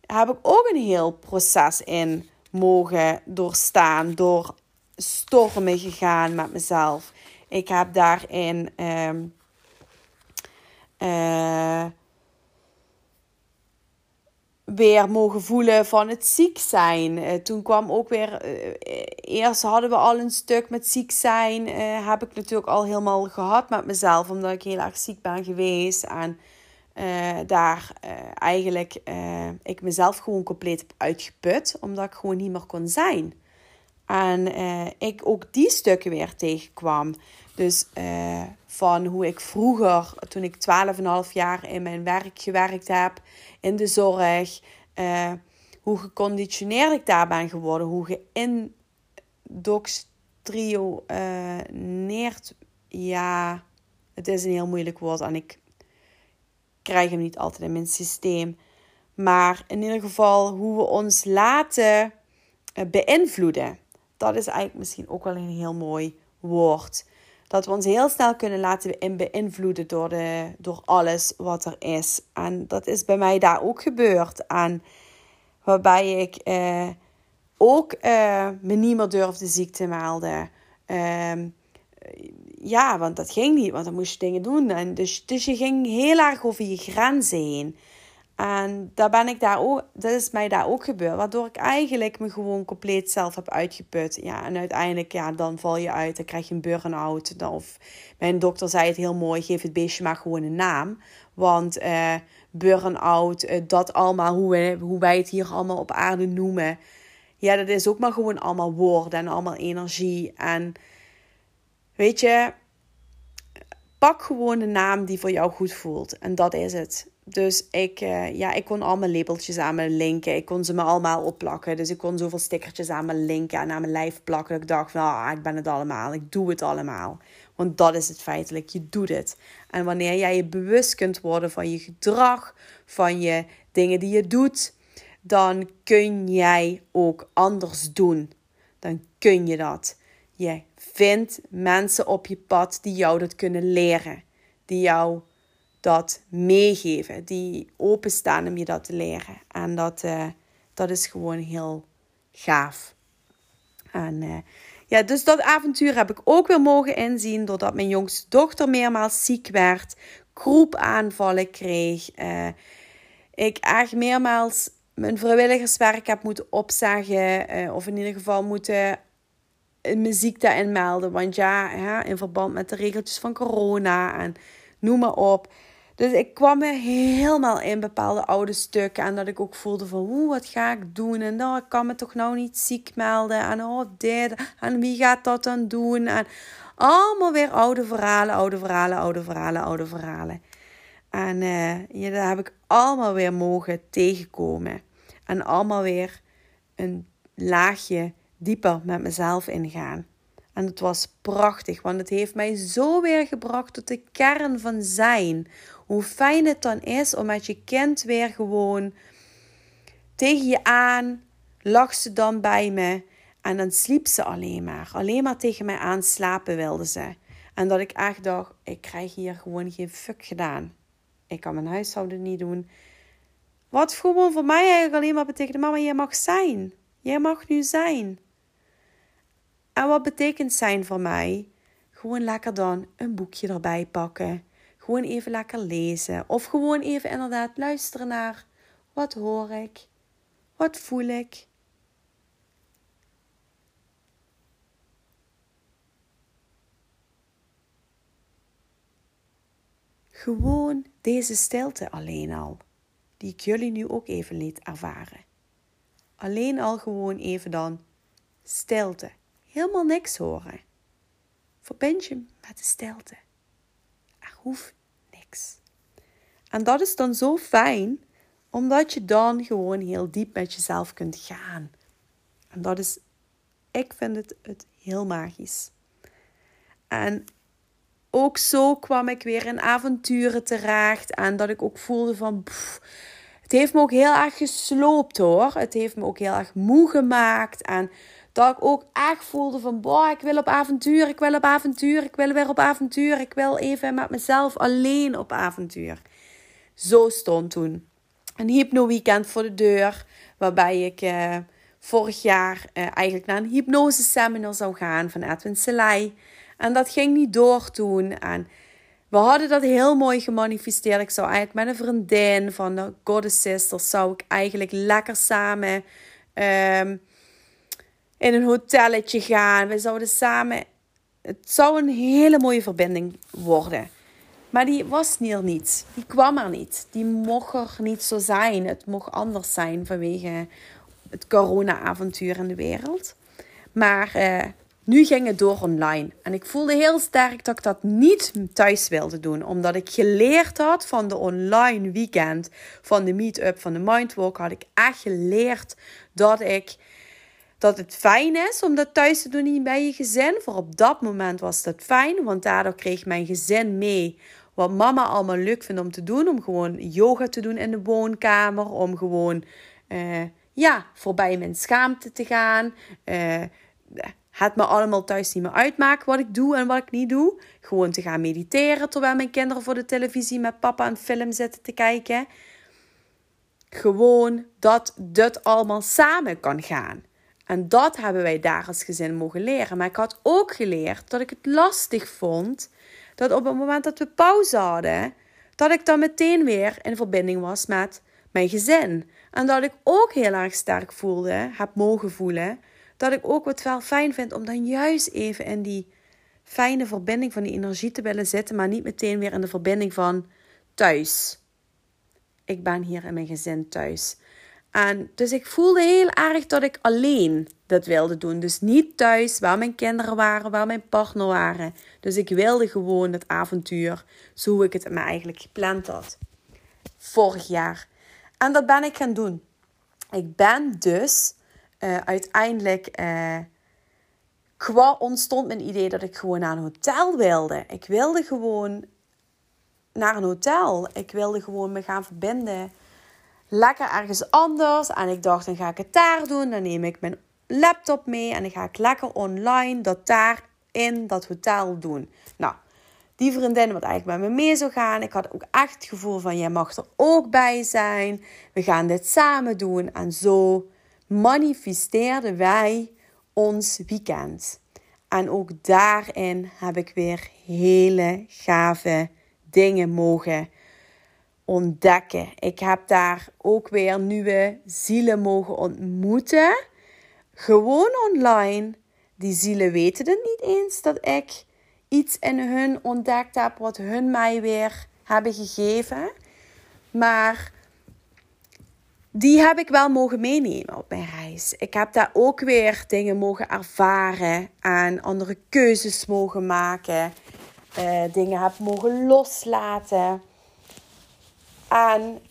heb ik ook een heel proces in mogen doorstaan. Door stormen gegaan met mezelf. Ik heb daarin uh, uh, weer mogen voelen van het ziek zijn. Uh, toen kwam ook weer. Eh, eerst hadden we al een stuk met ziek zijn. heb ik natuurlijk al helemaal gehad met mezelf, omdat ik heel erg ziek ben geweest. En daar eigenlijk ik mezelf gewoon compleet heb uitgeput, omdat ik gewoon niet meer kon zijn. En ik ook die stukken weer tegenkwam. Dus van hoe ik vroeger, toen ik 12,5 jaar in mijn werk gewerkt heb, in de zorg, hoe geconditioneerd ik daar ben geworden, hoe geïndoctrineerd, ja, het is een heel moeilijk woord en ik krijg hem niet altijd in mijn systeem. Maar in ieder geval hoe we ons laten eh, beïnvloeden. Dat is eigenlijk misschien ook wel een heel mooi woord. Dat we ons heel snel kunnen laten beïnvloeden door, de, door alles wat er is. En dat is bij mij daar ook gebeurd. En waarbij ik eh, ook eh, me niet meer durfde ziek te melden. Ehm, ja, want dat ging niet, want dan moest je dingen doen. En dus, dus je ging heel erg over je grenzen heen. En daar ben ik daar ook, dat is mij daar ook gebeurd. Waardoor ik eigenlijk me gewoon compleet zelf heb uitgeput. Ja, en uiteindelijk, ja, dan val je uit. Dan krijg je een burn-out. Of mijn dokter zei het heel mooi: geef het beestje maar gewoon een naam. Want uh, burn-out, uh, dat allemaal, hoe, we, hoe wij het hier allemaal op aarde noemen. Ja, dat is ook maar gewoon allemaal woorden en allemaal energie. En Weet je, pak gewoon de naam die voor jou goed voelt. En dat is het. Dus ik, uh, ja, ik kon al mijn labeltjes aan me linken. Ik kon ze me allemaal opplakken. Dus ik kon zoveel stickertjes aan me linken en aan mijn lijf plakken. Dat ik dacht van, ah, ik ben het allemaal. Ik doe het allemaal. Want dat is het feitelijk. Je doet het. En wanneer jij je bewust kunt worden van je gedrag, van je dingen die je doet, dan kun jij ook anders doen. Dan kun je dat. Je vindt mensen op je pad die jou dat kunnen leren. Die jou dat meegeven. Die openstaan om je dat te leren. En dat, uh, dat is gewoon heel gaaf. En uh, ja, dus dat avontuur heb ik ook weer mogen inzien. Doordat mijn jongste dochter meermaals ziek werd. Groepaanvallen kreeg. Uh, ik echt meermaals mijn vrijwilligerswerk heb moeten opzeggen. Of in ieder geval moeten mijn ziekte inmelden. Want ja, hè, in verband met de regeltjes van corona en noem maar op. Dus ik kwam weer helemaal in bepaalde oude stukken. En dat ik ook voelde van, oeh, wat ga ik doen? En nou, ik kan me toch nou niet ziek melden. En oh, dit. En wie gaat dat dan doen? En allemaal weer oude verhalen, oude verhalen, oude verhalen, oude verhalen. En uh, ja, daar heb ik allemaal weer mogen tegenkomen. En allemaal weer een laagje dieper met mezelf ingaan. En het was prachtig, want het heeft mij zo weer gebracht tot de kern van zijn. Hoe fijn het dan is om met je kind weer gewoon tegen je aan, lag ze dan bij me en dan sliep ze alleen maar. Alleen maar tegen mij aan slapen wilde ze. En dat ik echt dacht, ik krijg hier gewoon geen fuck gedaan. Ik kan mijn huishouden niet doen. Wat gewoon voor mij eigenlijk alleen maar betekent, mama, jij mag zijn. Jij mag nu zijn. En wat betekent zijn voor mij? Gewoon lekker dan een boekje erbij pakken. Gewoon even lekker lezen. Of gewoon even inderdaad luisteren naar wat hoor ik? Wat voel ik? Gewoon deze stilte alleen al, die ik jullie nu ook even liet ervaren. Alleen al gewoon even dan stilte helemaal niks horen. Verbind je met de stilte. Er hoeft En dat is dan zo fijn, omdat je dan gewoon heel diep met jezelf kunt gaan. En dat is, ik vind het, het heel magisch. En ook zo kwam ik weer in avonturen terecht. En dat ik ook voelde van. het heeft me ook heel erg gesloopt hoor. Het heeft me ook heel erg moe gemaakt. En dat ik ook echt voelde van, boah, ik wil op avontuur, ik wil op avontuur, ik wil weer op avontuur. Ik wil even met mezelf alleen op avontuur. Zo stond toen een hypno-weekend voor de deur, waarbij ik eh, vorig jaar eh, eigenlijk naar een hypnose-seminar zou gaan van Edwin Selei. En dat ging niet door toen. En we hadden dat heel mooi gemanifesteerd. Ik zou eigenlijk met een vriendin van de Goddess Sisters, zou ik eigenlijk lekker samen... Um, in een hotelletje gaan. We zouden samen. Het zou een hele mooie verbinding worden. Maar die was er niet. Die kwam er niet. Die mocht er niet zo zijn. Het mocht anders zijn vanwege het corona-avontuur in de wereld. Maar uh, nu ging het door online. En ik voelde heel sterk dat ik dat niet thuis wilde doen. Omdat ik geleerd had van de online weekend, van de meet-up, van de mindwalk, had ik echt geleerd dat ik dat het fijn is om dat thuis te doen bij je gezin. Voor op dat moment was dat fijn, want daardoor kreeg mijn gezin mee wat mama allemaal leuk vindt om te doen. Om gewoon yoga te doen in de woonkamer, om gewoon uh, ja, voorbij mijn schaamte te gaan. Uh, het me allemaal thuis niet meer uitmaakt wat ik doe en wat ik niet doe. Gewoon te gaan mediteren terwijl mijn kinderen voor de televisie met papa een film zitten te kijken. Gewoon dat dit allemaal samen kan gaan. En dat hebben wij daar als gezin mogen leren. Maar ik had ook geleerd dat ik het lastig vond dat op het moment dat we pauze hadden, dat ik dan meteen weer in verbinding was met mijn gezin. En dat ik ook heel erg sterk voelde, heb mogen voelen, dat ik ook wat wel fijn vind om dan juist even in die fijne verbinding van die energie te willen zitten, maar niet meteen weer in de verbinding van thuis. Ik ben hier in mijn gezin thuis. En dus ik voelde heel erg dat ik alleen dat wilde doen. Dus niet thuis waar mijn kinderen waren, waar mijn partner waren. Dus ik wilde gewoon het avontuur zo ik het me eigenlijk gepland had. Vorig jaar. En dat ben ik gaan doen. Ik ben dus uh, uiteindelijk. Uh, qua ontstond mijn idee dat ik gewoon naar een hotel wilde. Ik wilde gewoon naar een hotel. Ik wilde gewoon me gaan verbinden lekker ergens anders. En ik dacht, dan ga ik het daar doen. Dan neem ik mijn laptop mee en dan ga ik lekker online dat daar in dat hotel doen. Nou, die vriendin wat eigenlijk met me mee zou gaan. Ik had ook echt het gevoel van, jij mag er ook bij zijn. We gaan dit samen doen. En zo manifesteerden wij ons weekend. En ook daarin heb ik weer hele gave dingen mogen ontdekken. Ik heb daar ook weer nieuwe zielen mogen ontmoeten. Gewoon online. Die zielen weten het niet eens dat ik iets in hun ontdekt heb wat hun mij weer hebben gegeven. Maar die heb ik wel mogen meenemen op mijn reis. Ik heb daar ook weer dingen mogen ervaren en andere keuzes mogen maken. Uh, dingen heb mogen loslaten. En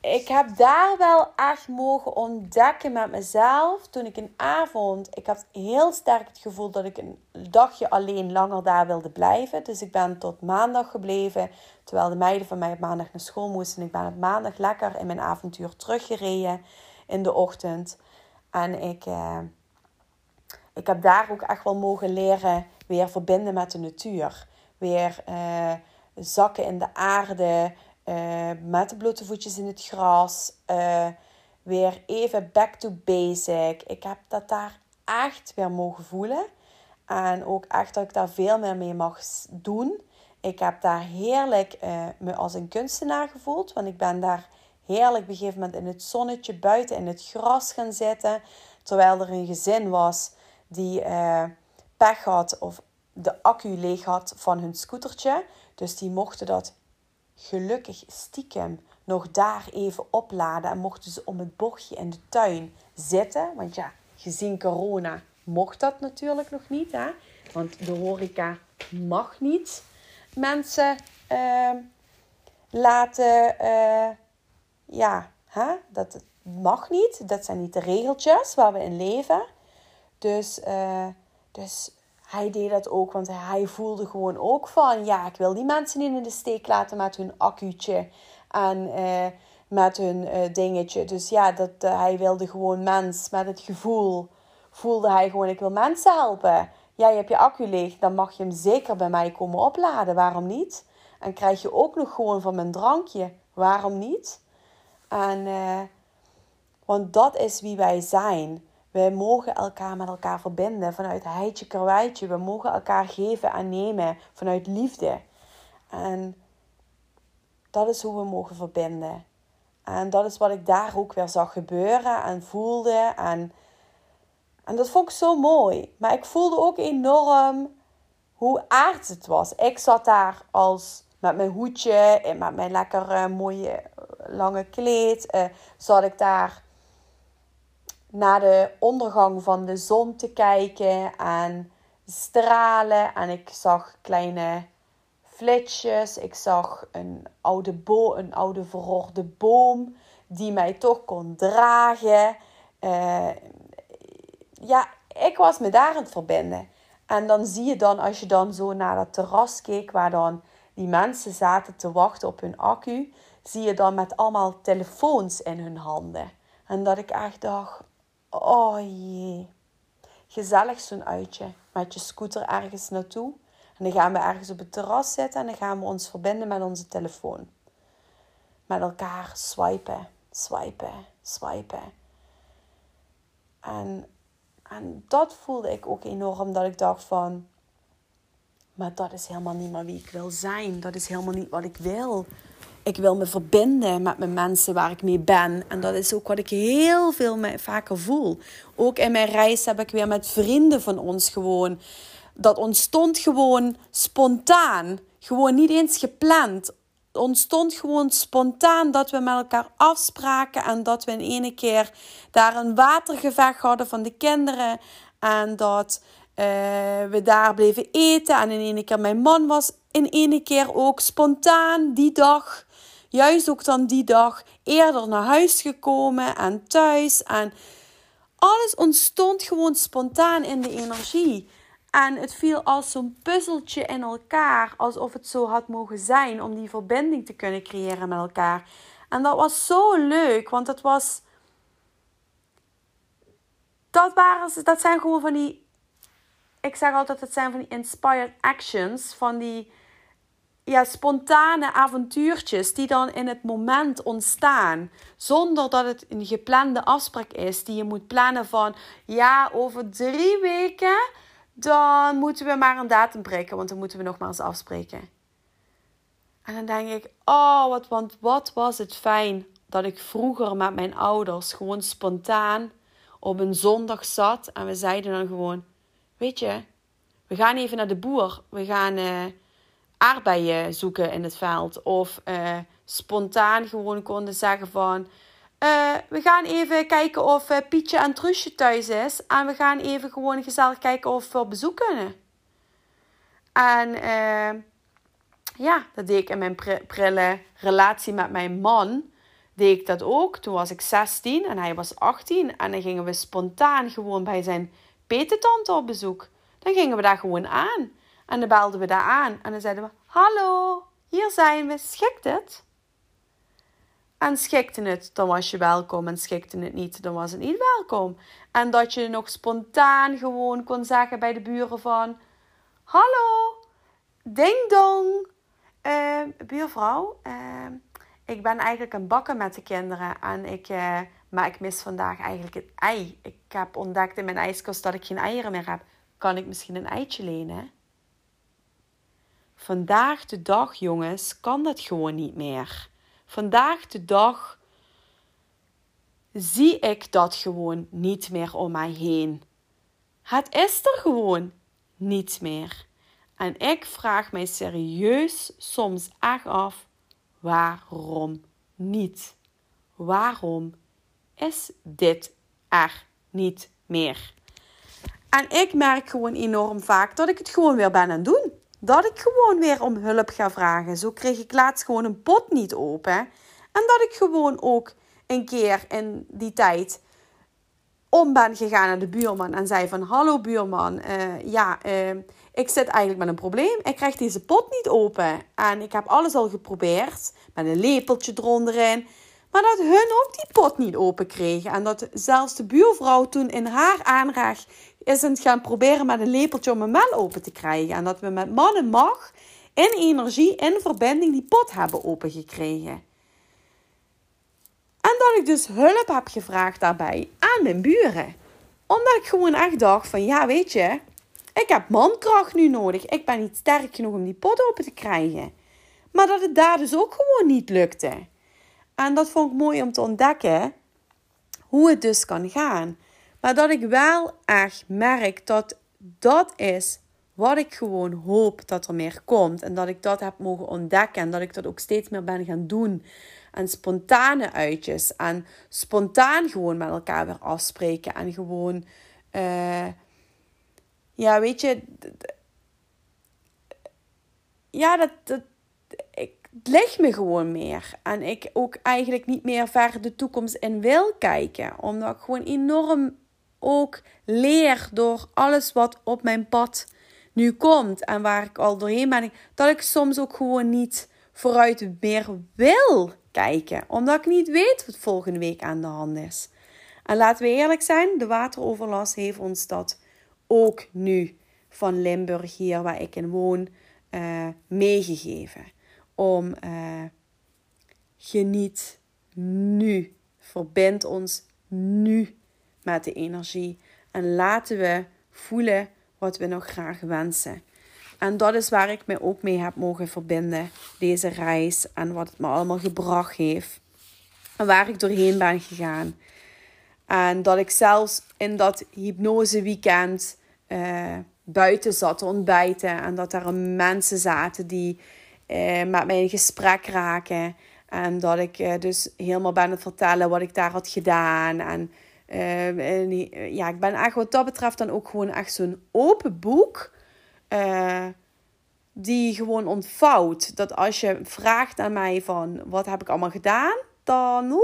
ik heb daar wel echt mogen ontdekken met mezelf. Toen ik een avond, ik had heel sterk het gevoel dat ik een dagje alleen langer daar wilde blijven. Dus ik ben tot maandag gebleven. Terwijl de meiden van mij op maandag naar school moesten. Ik ben op maandag lekker in mijn avontuur teruggereden in de ochtend. En ik, eh, ik heb daar ook echt wel mogen leren weer verbinden met de natuur. Weer uh, zakken in de aarde uh, met de blote voetjes in het gras. Uh, weer even back to basic. Ik heb dat daar echt weer mogen voelen. En ook echt dat ik daar veel meer mee mag doen. Ik heb daar heerlijk uh, me als een kunstenaar gevoeld. Want ik ben daar heerlijk op een gegeven moment in het zonnetje buiten in het gras gaan zitten. Terwijl er een gezin was die pech had of de accu leeg had van hun scootertje. Dus die mochten dat gelukkig stiekem nog daar even opladen. En mochten ze om het bochtje in de tuin zitten. Want ja, gezien corona mocht dat natuurlijk nog niet. Hè? Want de horeca mag niet mensen uh, laten. Uh, ja, hè? dat mag niet. Dat zijn niet de regeltjes waar we in leven. Dus, uh, dus hij deed dat ook, want hij voelde gewoon ook van, ja, ik wil die mensen niet in de steek laten met hun accuutje en uh, met hun uh, dingetje. Dus ja, dat, uh, hij wilde gewoon mens met het gevoel, voelde hij gewoon, ik wil mensen helpen. Ja, je hebt je accu leeg, dan mag je hem zeker bij mij komen opladen, waarom niet? En krijg je ook nog gewoon van mijn drankje, waarom niet? En, want dat is wie wij zijn. We mogen elkaar met elkaar verbinden vanuit heidje karweitje. We mogen elkaar geven en nemen vanuit liefde. En dat is hoe we mogen verbinden. En dat is wat ik daar ook weer zag gebeuren en voelde. En, en dat vond ik zo mooi. Maar ik voelde ook enorm hoe aards het was. Ik zat daar als met mijn hoedje en met mijn lekker mooie lange kleed. Uh, zat ik daar naar de ondergang van de zon te kijken en stralen. En ik zag kleine flitsjes. Ik zag een oude, bo een oude verrorde boom die mij toch kon dragen. Uh, ja, ik was me daar aan het verbinden. En dan zie je dan, als je dan zo naar dat terras keek, waar dan die mensen zaten te wachten op hun accu, zie je dan met allemaal telefoons in hun handen. En dat ik echt dacht, Oh jee. Gezellig zo'n uitje. Met je scooter ergens naartoe. En dan gaan we ergens op het terras zitten en dan gaan we ons verbinden met onze telefoon. Met elkaar swipen, swipen, swipen. En, en dat voelde ik ook enorm. Dat ik dacht van... Maar dat is helemaal niet meer wie ik wil zijn. Dat is helemaal niet wat ik wil ik wil me verbinden met mijn mensen waar ik mee ben. En dat is ook wat ik heel veel vaker voel. Ook in mijn reis heb ik weer met vrienden van ons gewoon. Dat ontstond gewoon spontaan. Gewoon niet eens gepland. Ontstond gewoon spontaan dat we met elkaar afspraken. En dat we in ene keer daar een watergevecht hadden van de kinderen. En dat uh, we daar bleven eten. En in ene keer mijn man was in ene keer ook spontaan die dag juist ook dan die dag eerder naar huis gekomen en thuis. En alles ontstond gewoon spontaan in de energie. En het viel als zo'n puzzeltje in elkaar, alsof het zo had mogen zijn om die verbinding te kunnen creëren met elkaar. En dat was zo leuk, want dat was. Dat, waren, dat zijn gewoon van die. Ik zeg altijd, het zijn van die inspired actions. Van die ja, spontane avontuurtjes die dan in het moment ontstaan. Zonder dat het een geplande afspraak is die je moet plannen van ja, over drie weken dan moeten we maar een datum prikken, want dan moeten we nogmaals afspreken. En dan denk ik, oh, wat, want wat was het fijn dat ik vroeger met mijn ouders gewoon spontaan op een zondag zat en we zeiden dan gewoon, weet je, we gaan even naar de boer, we gaan uh, aardbeien zoeken in het veld. Of uh, spontaan gewoon konden zeggen van, uh, we gaan even kijken of uh, Pietje en Truusje thuis is. En we gaan even gewoon gezellig kijken of we op bezoek kunnen. En ja, dat deed ik in mijn prille relatie met mijn man. Deed ik dat ook. Toen was ik 16 en hij was 18. En dan gingen we spontaan gewoon bij zijn petentante op bezoek. Dan gingen we daar gewoon aan. En dan belden we daar aan. En dan zeiden we, hallo, hier zijn we. Schikt het? En schikte het, dan was je welkom. En schikte het niet, dan was het niet welkom. En dat je nog spontaan gewoon kon zeggen bij de buren van... Hallo, ding dong. Uh, buurvrouw, uh, ik ben eigenlijk een bakken met de kinderen. En ik, uh, maar ik mis vandaag eigenlijk het ei. Ik heb ontdekt in mijn ijskast dat ik geen eieren meer heb. Kan ik misschien een eitje lenen? Vandaag de dag, jongens, kan dat gewoon niet meer. Vandaag de dag zie ik dat gewoon niet meer om mij heen. Het is er gewoon niet meer. En ik vraag mij serieus soms echt af: waarom niet? Waarom is dit er niet meer? En ik merk gewoon enorm vaak dat ik het gewoon weer ben aan het doen dat ik gewoon weer om hulp ga vragen. Zo kreeg ik laatst gewoon een pot niet open. En dat ik gewoon ook een keer in die tijd om ben gegaan naar de buurman en zei van... Hallo buurman, uh, ja, uh, ik zit eigenlijk met een probleem. Ik krijg deze pot niet open. En ik heb alles al geprobeerd, met een lepeltje eronderin. Maar dat hun ook die pot niet open kregen. En dat zelfs de buurvrouw toen in haar aanraag is het gaan proberen met een lepeltje om hem wel open te krijgen. En dat we met man en macht in energie, in verbinding, die pot hebben opengekregen. En dat ik dus hulp heb gevraagd daarbij aan mijn buren. Omdat ik gewoon echt dacht van, ja weet je, ik heb mankracht nu nodig. Ik ben niet sterk genoeg om die pot open te krijgen. Maar dat het daar dus ook gewoon niet lukte. En dat vond ik mooi om te ontdekken hoe het dus kan gaan. Maar dat ik wel echt merk dat dat is wat ik gewoon hoop dat er meer komt. En dat ik dat heb mogen ontdekken. En dat ik dat ook steeds meer ben gaan doen. En spontane uitjes. En spontaan gewoon met elkaar weer afspreken. En gewoon, uh, ja, weet je. Ja, dat, dat, ik, het me gewoon meer. En ik ook eigenlijk niet meer ver de toekomst in wil kijken. Omdat ik gewoon enorm ook leer door alles wat op mijn pad nu komt en waar ik al doorheen ben, dat ik soms ook gewoon niet vooruit meer wil kijken, omdat ik niet weet wat volgende week aan de hand is. En laten we eerlijk zijn, de wateroverlast heeft ons dat ook nu van Limburg hier waar ik in woon uh, meegegeven. Om uh, geniet nu, verbind ons nu met de energie. En laten we voelen wat we nog graag wensen. En dat is waar ik me ook mee heb mogen verbinden, deze reis. En wat het me allemaal gebracht heeft. En waar ik doorheen ben gegaan. En dat ik zelfs in dat hypnose weekend uh, buiten zat te ontbijten. En dat er mensen zaten die uh, met mij in gesprek raken. En dat ik uh, dus helemaal ben het vertellen wat ik daar had gedaan. En Ehm, en ja, ik ben eigenlijk wat dat betreft dan ook gewoon echt zo'n open boek. Uh, die gewoon ontvouwt. Dat als je vraagt aan mij van wat heb ik allemaal gedaan, dan,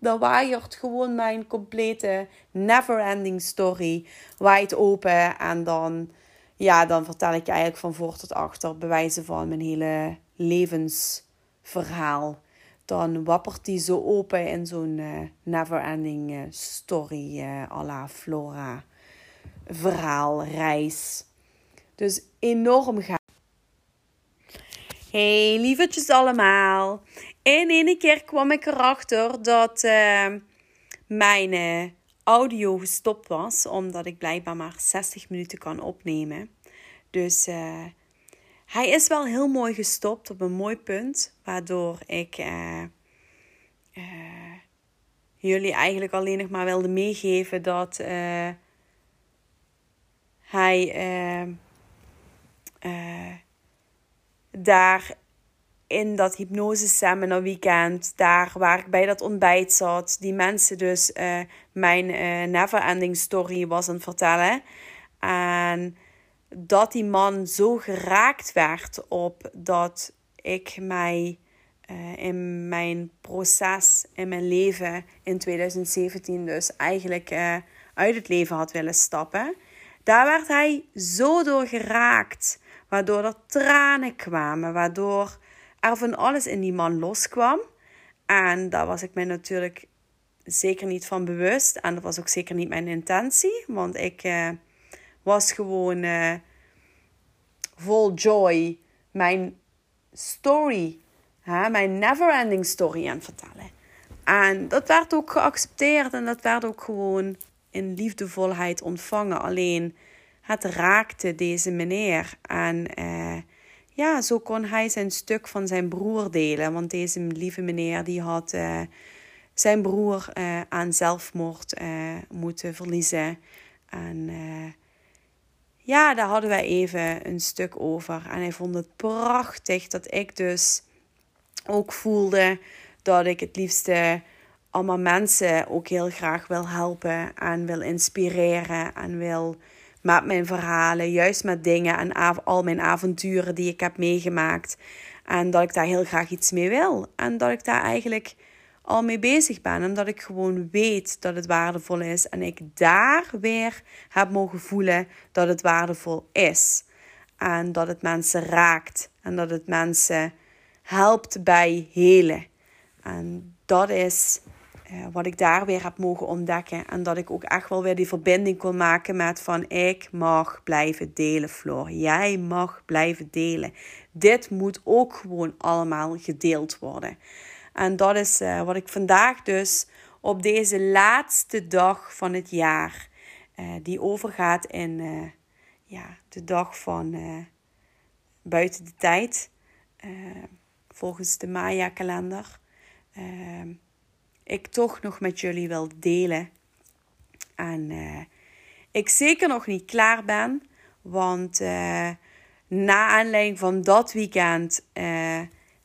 dan waaiert gewoon mijn complete never-ending story waait open. En dan, ja, dan vertel ik je eigenlijk van voor tot achter bewijzen van mijn hele levensverhaal. Dan wappert die zo open in zo'n uh, never-ending uh, story uh, à la Flora verhaal, reis. Dus enorm gaaf. Hey lievertjes allemaal. In ene keer kwam ik erachter dat mijn audio gestopt was, omdat ik blijkbaar maar 60 minuten kan opnemen. Dus hij is wel heel mooi gestopt op een mooi punt, waardoor ik uh, uh, jullie eigenlijk alleen nog maar wilde meegeven dat uh, hij daar in dat hypnose seminar weekend, daar waar ik bij dat ontbijt zat, die mensen dus mijn never ending story was aan het vertellen. En dat die man zo geraakt werd op dat ik mij uh, in mijn proces, in mijn leven in 2017 dus eigenlijk uh, uit het leven had willen stappen. Daar werd hij zo door geraakt, waardoor er tranen kwamen, waardoor er van alles in die man loskwam. En daar was ik mij natuurlijk zeker niet van bewust. En dat was ook zeker niet mijn intentie, want ik uh, was gewoon uh, vol joy mijn story, hè, mijn never-ending story aan vertellen. En dat werd ook geaccepteerd en dat werd ook gewoon in liefdevolheid ontvangen. Alleen het raakte deze meneer. En uh, ja, zo kon hij zijn stuk van zijn broer delen. Want deze lieve meneer die had uh, zijn broer aan zelfmoord moeten verliezen. En ja, daar hadden wij even een stuk over. En hij vond het prachtig dat ik dus ook voelde dat ik het liefste allemaal mensen ook heel graag wil helpen en wil inspireren en wil met mijn verhalen, juist met dingen en al mijn avonturen die ik heb meegemaakt. En dat ik daar heel graag iets mee wil. En dat ik daar eigenlijk al mee bezig ben. Omdat ik gewoon weet dat het waardevol is. En ik daar weer heb mogen voelen dat het waardevol is. En dat het mensen raakt. En dat het mensen helpt bij helen. En dat is uh, wat ik daar weer heb mogen ontdekken. En dat ik ook echt wel weer die verbinding kon maken met van ik mag blijven delen, Floor. Jij mag blijven delen. Dit moet ook gewoon allemaal gedeeld worden. En dat is uh, wat ik vandaag dus op deze laatste dag van het jaar, uh, die overgaat in uh, ja, de dag van buiten de tijd, volgens de Maya-kalender, ik toch nog met jullie wil delen. En ik zeker nog niet klaar ben, want na aanleiding van dat weekend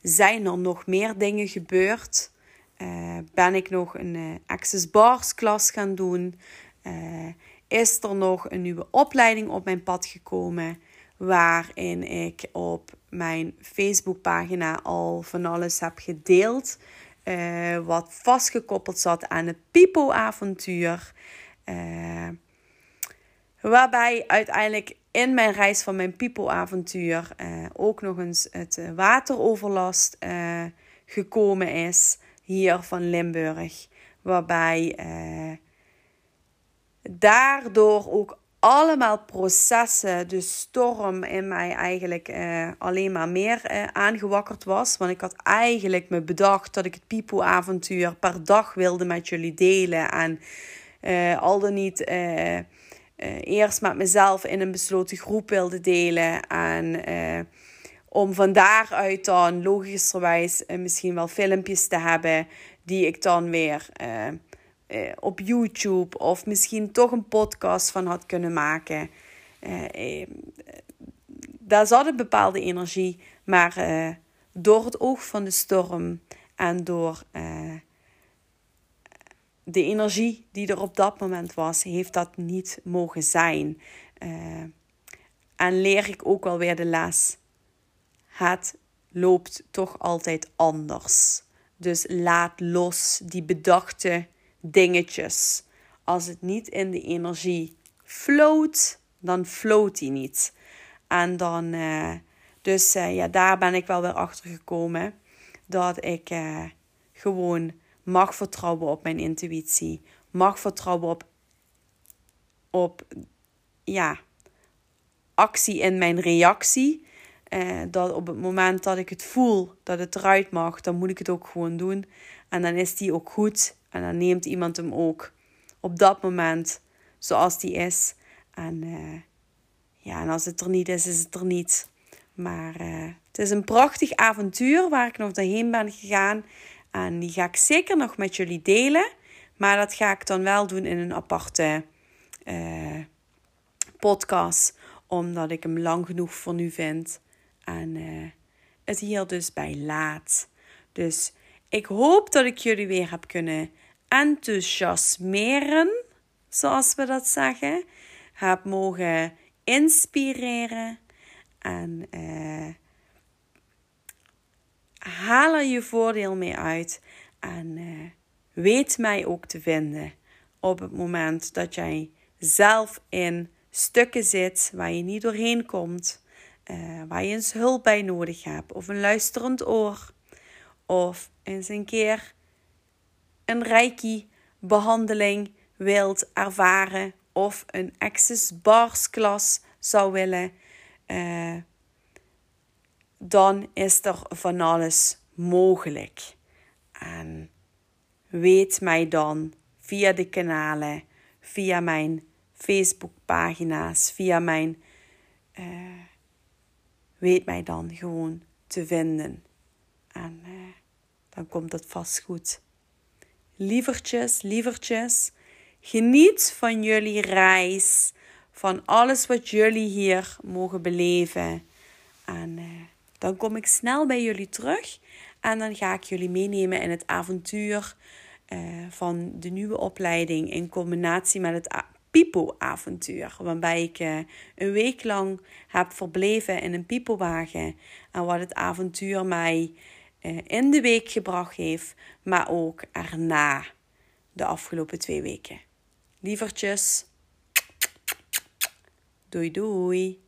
zijn er nog meer dingen gebeurd? Uh, ben ik nog een uh, Access Bars klas gaan doen? Uh, is er nog een nieuwe opleiding op mijn pad gekomen? Waarin ik op mijn Facebookpagina al van alles heb gedeeld. wat vastgekoppeld zat aan het Pipo-avontuur. waarbij uiteindelijk in mijn reis van mijn people-avontuur uh, ook nog eens het uh, wateroverlast uh, gekomen is hier van Limburg. Waarbij daardoor ook allemaal processen, de storm in mij eigenlijk alleen maar meer aangewakkerd was. Want ik had eigenlijk me bedacht dat ik het people-avontuur per dag wilde met jullie delen. En al dan niet eerst met mezelf in een besloten groep wilde delen. En uh, om van daaruit dan logischerwijs uh, misschien wel filmpjes te hebben die ik dan weer op YouTube of misschien toch een podcast van had kunnen maken. daar zat een bepaalde energie, maar door het oog van de storm en door de energie die er op dat moment was, heeft dat niet mogen zijn. Uh, en leer ik ook wel weer de les. Het loopt toch altijd anders. Dus laat los die bedachte dingetjes. Als het niet in de energie float, dan float die niet. En dan, uh, dus uh, ja, daar ben ik wel weer achter gekomen dat ik gewoon mag vertrouwen op mijn intuïtie. Mag vertrouwen op, op ja, actie en mijn reactie. Uh, dat op het moment dat ik het voel dat het eruit mag, dan moet ik het ook gewoon doen. En dan is die ook goed. En dan neemt iemand hem ook op dat moment zoals die is. En uh, ja, en als het er niet is, is het er niet. Maar uh, het is een prachtig avontuur waar ik nog doorheen ben gegaan. En die ga ik zeker nog met jullie delen. Maar dat ga ik dan wel doen in een aparte uh, podcast. Omdat ik hem lang genoeg voor nu vind. En uh, het hier dus bij laat. Dus ik hoop dat ik jullie weer heb kunnen enthousiasmeren. Zoals we dat zeggen. Heb mogen inspireren. En uh, haal er je voordeel mee uit. En uh, weet mij ook te vinden op het moment dat jij zelf in stukken zit waar je niet doorheen komt. Uh, waar je eens hulp bij nodig hebt. Of een luisterend oor. Of eens een keer een reiki behandeling wilt ervaren. Of een access bars klas zou willen, uh, dan is er van alles mogelijk. En weet mij dan via de kanalen, via mijn Facebookpagina's, via mijn. Uh, weet mij dan gewoon te vinden. En uh, dan komt het vast goed. Lievertjes, lievertjes, geniet van jullie reis van alles wat jullie hier mogen beleven. En uh, dan kom ik snel bij jullie terug en dan ga ik jullie meenemen in het avontuur uh, van de nieuwe opleiding in combinatie met het Pipo-avontuur. Waarbij ik uh, een week lang heb verbleven in een Pipo-wagen. En wat het avontuur mij in de week gebracht heeft, maar ook erna de afgelopen twee weken. Lievertjes. Doei doei.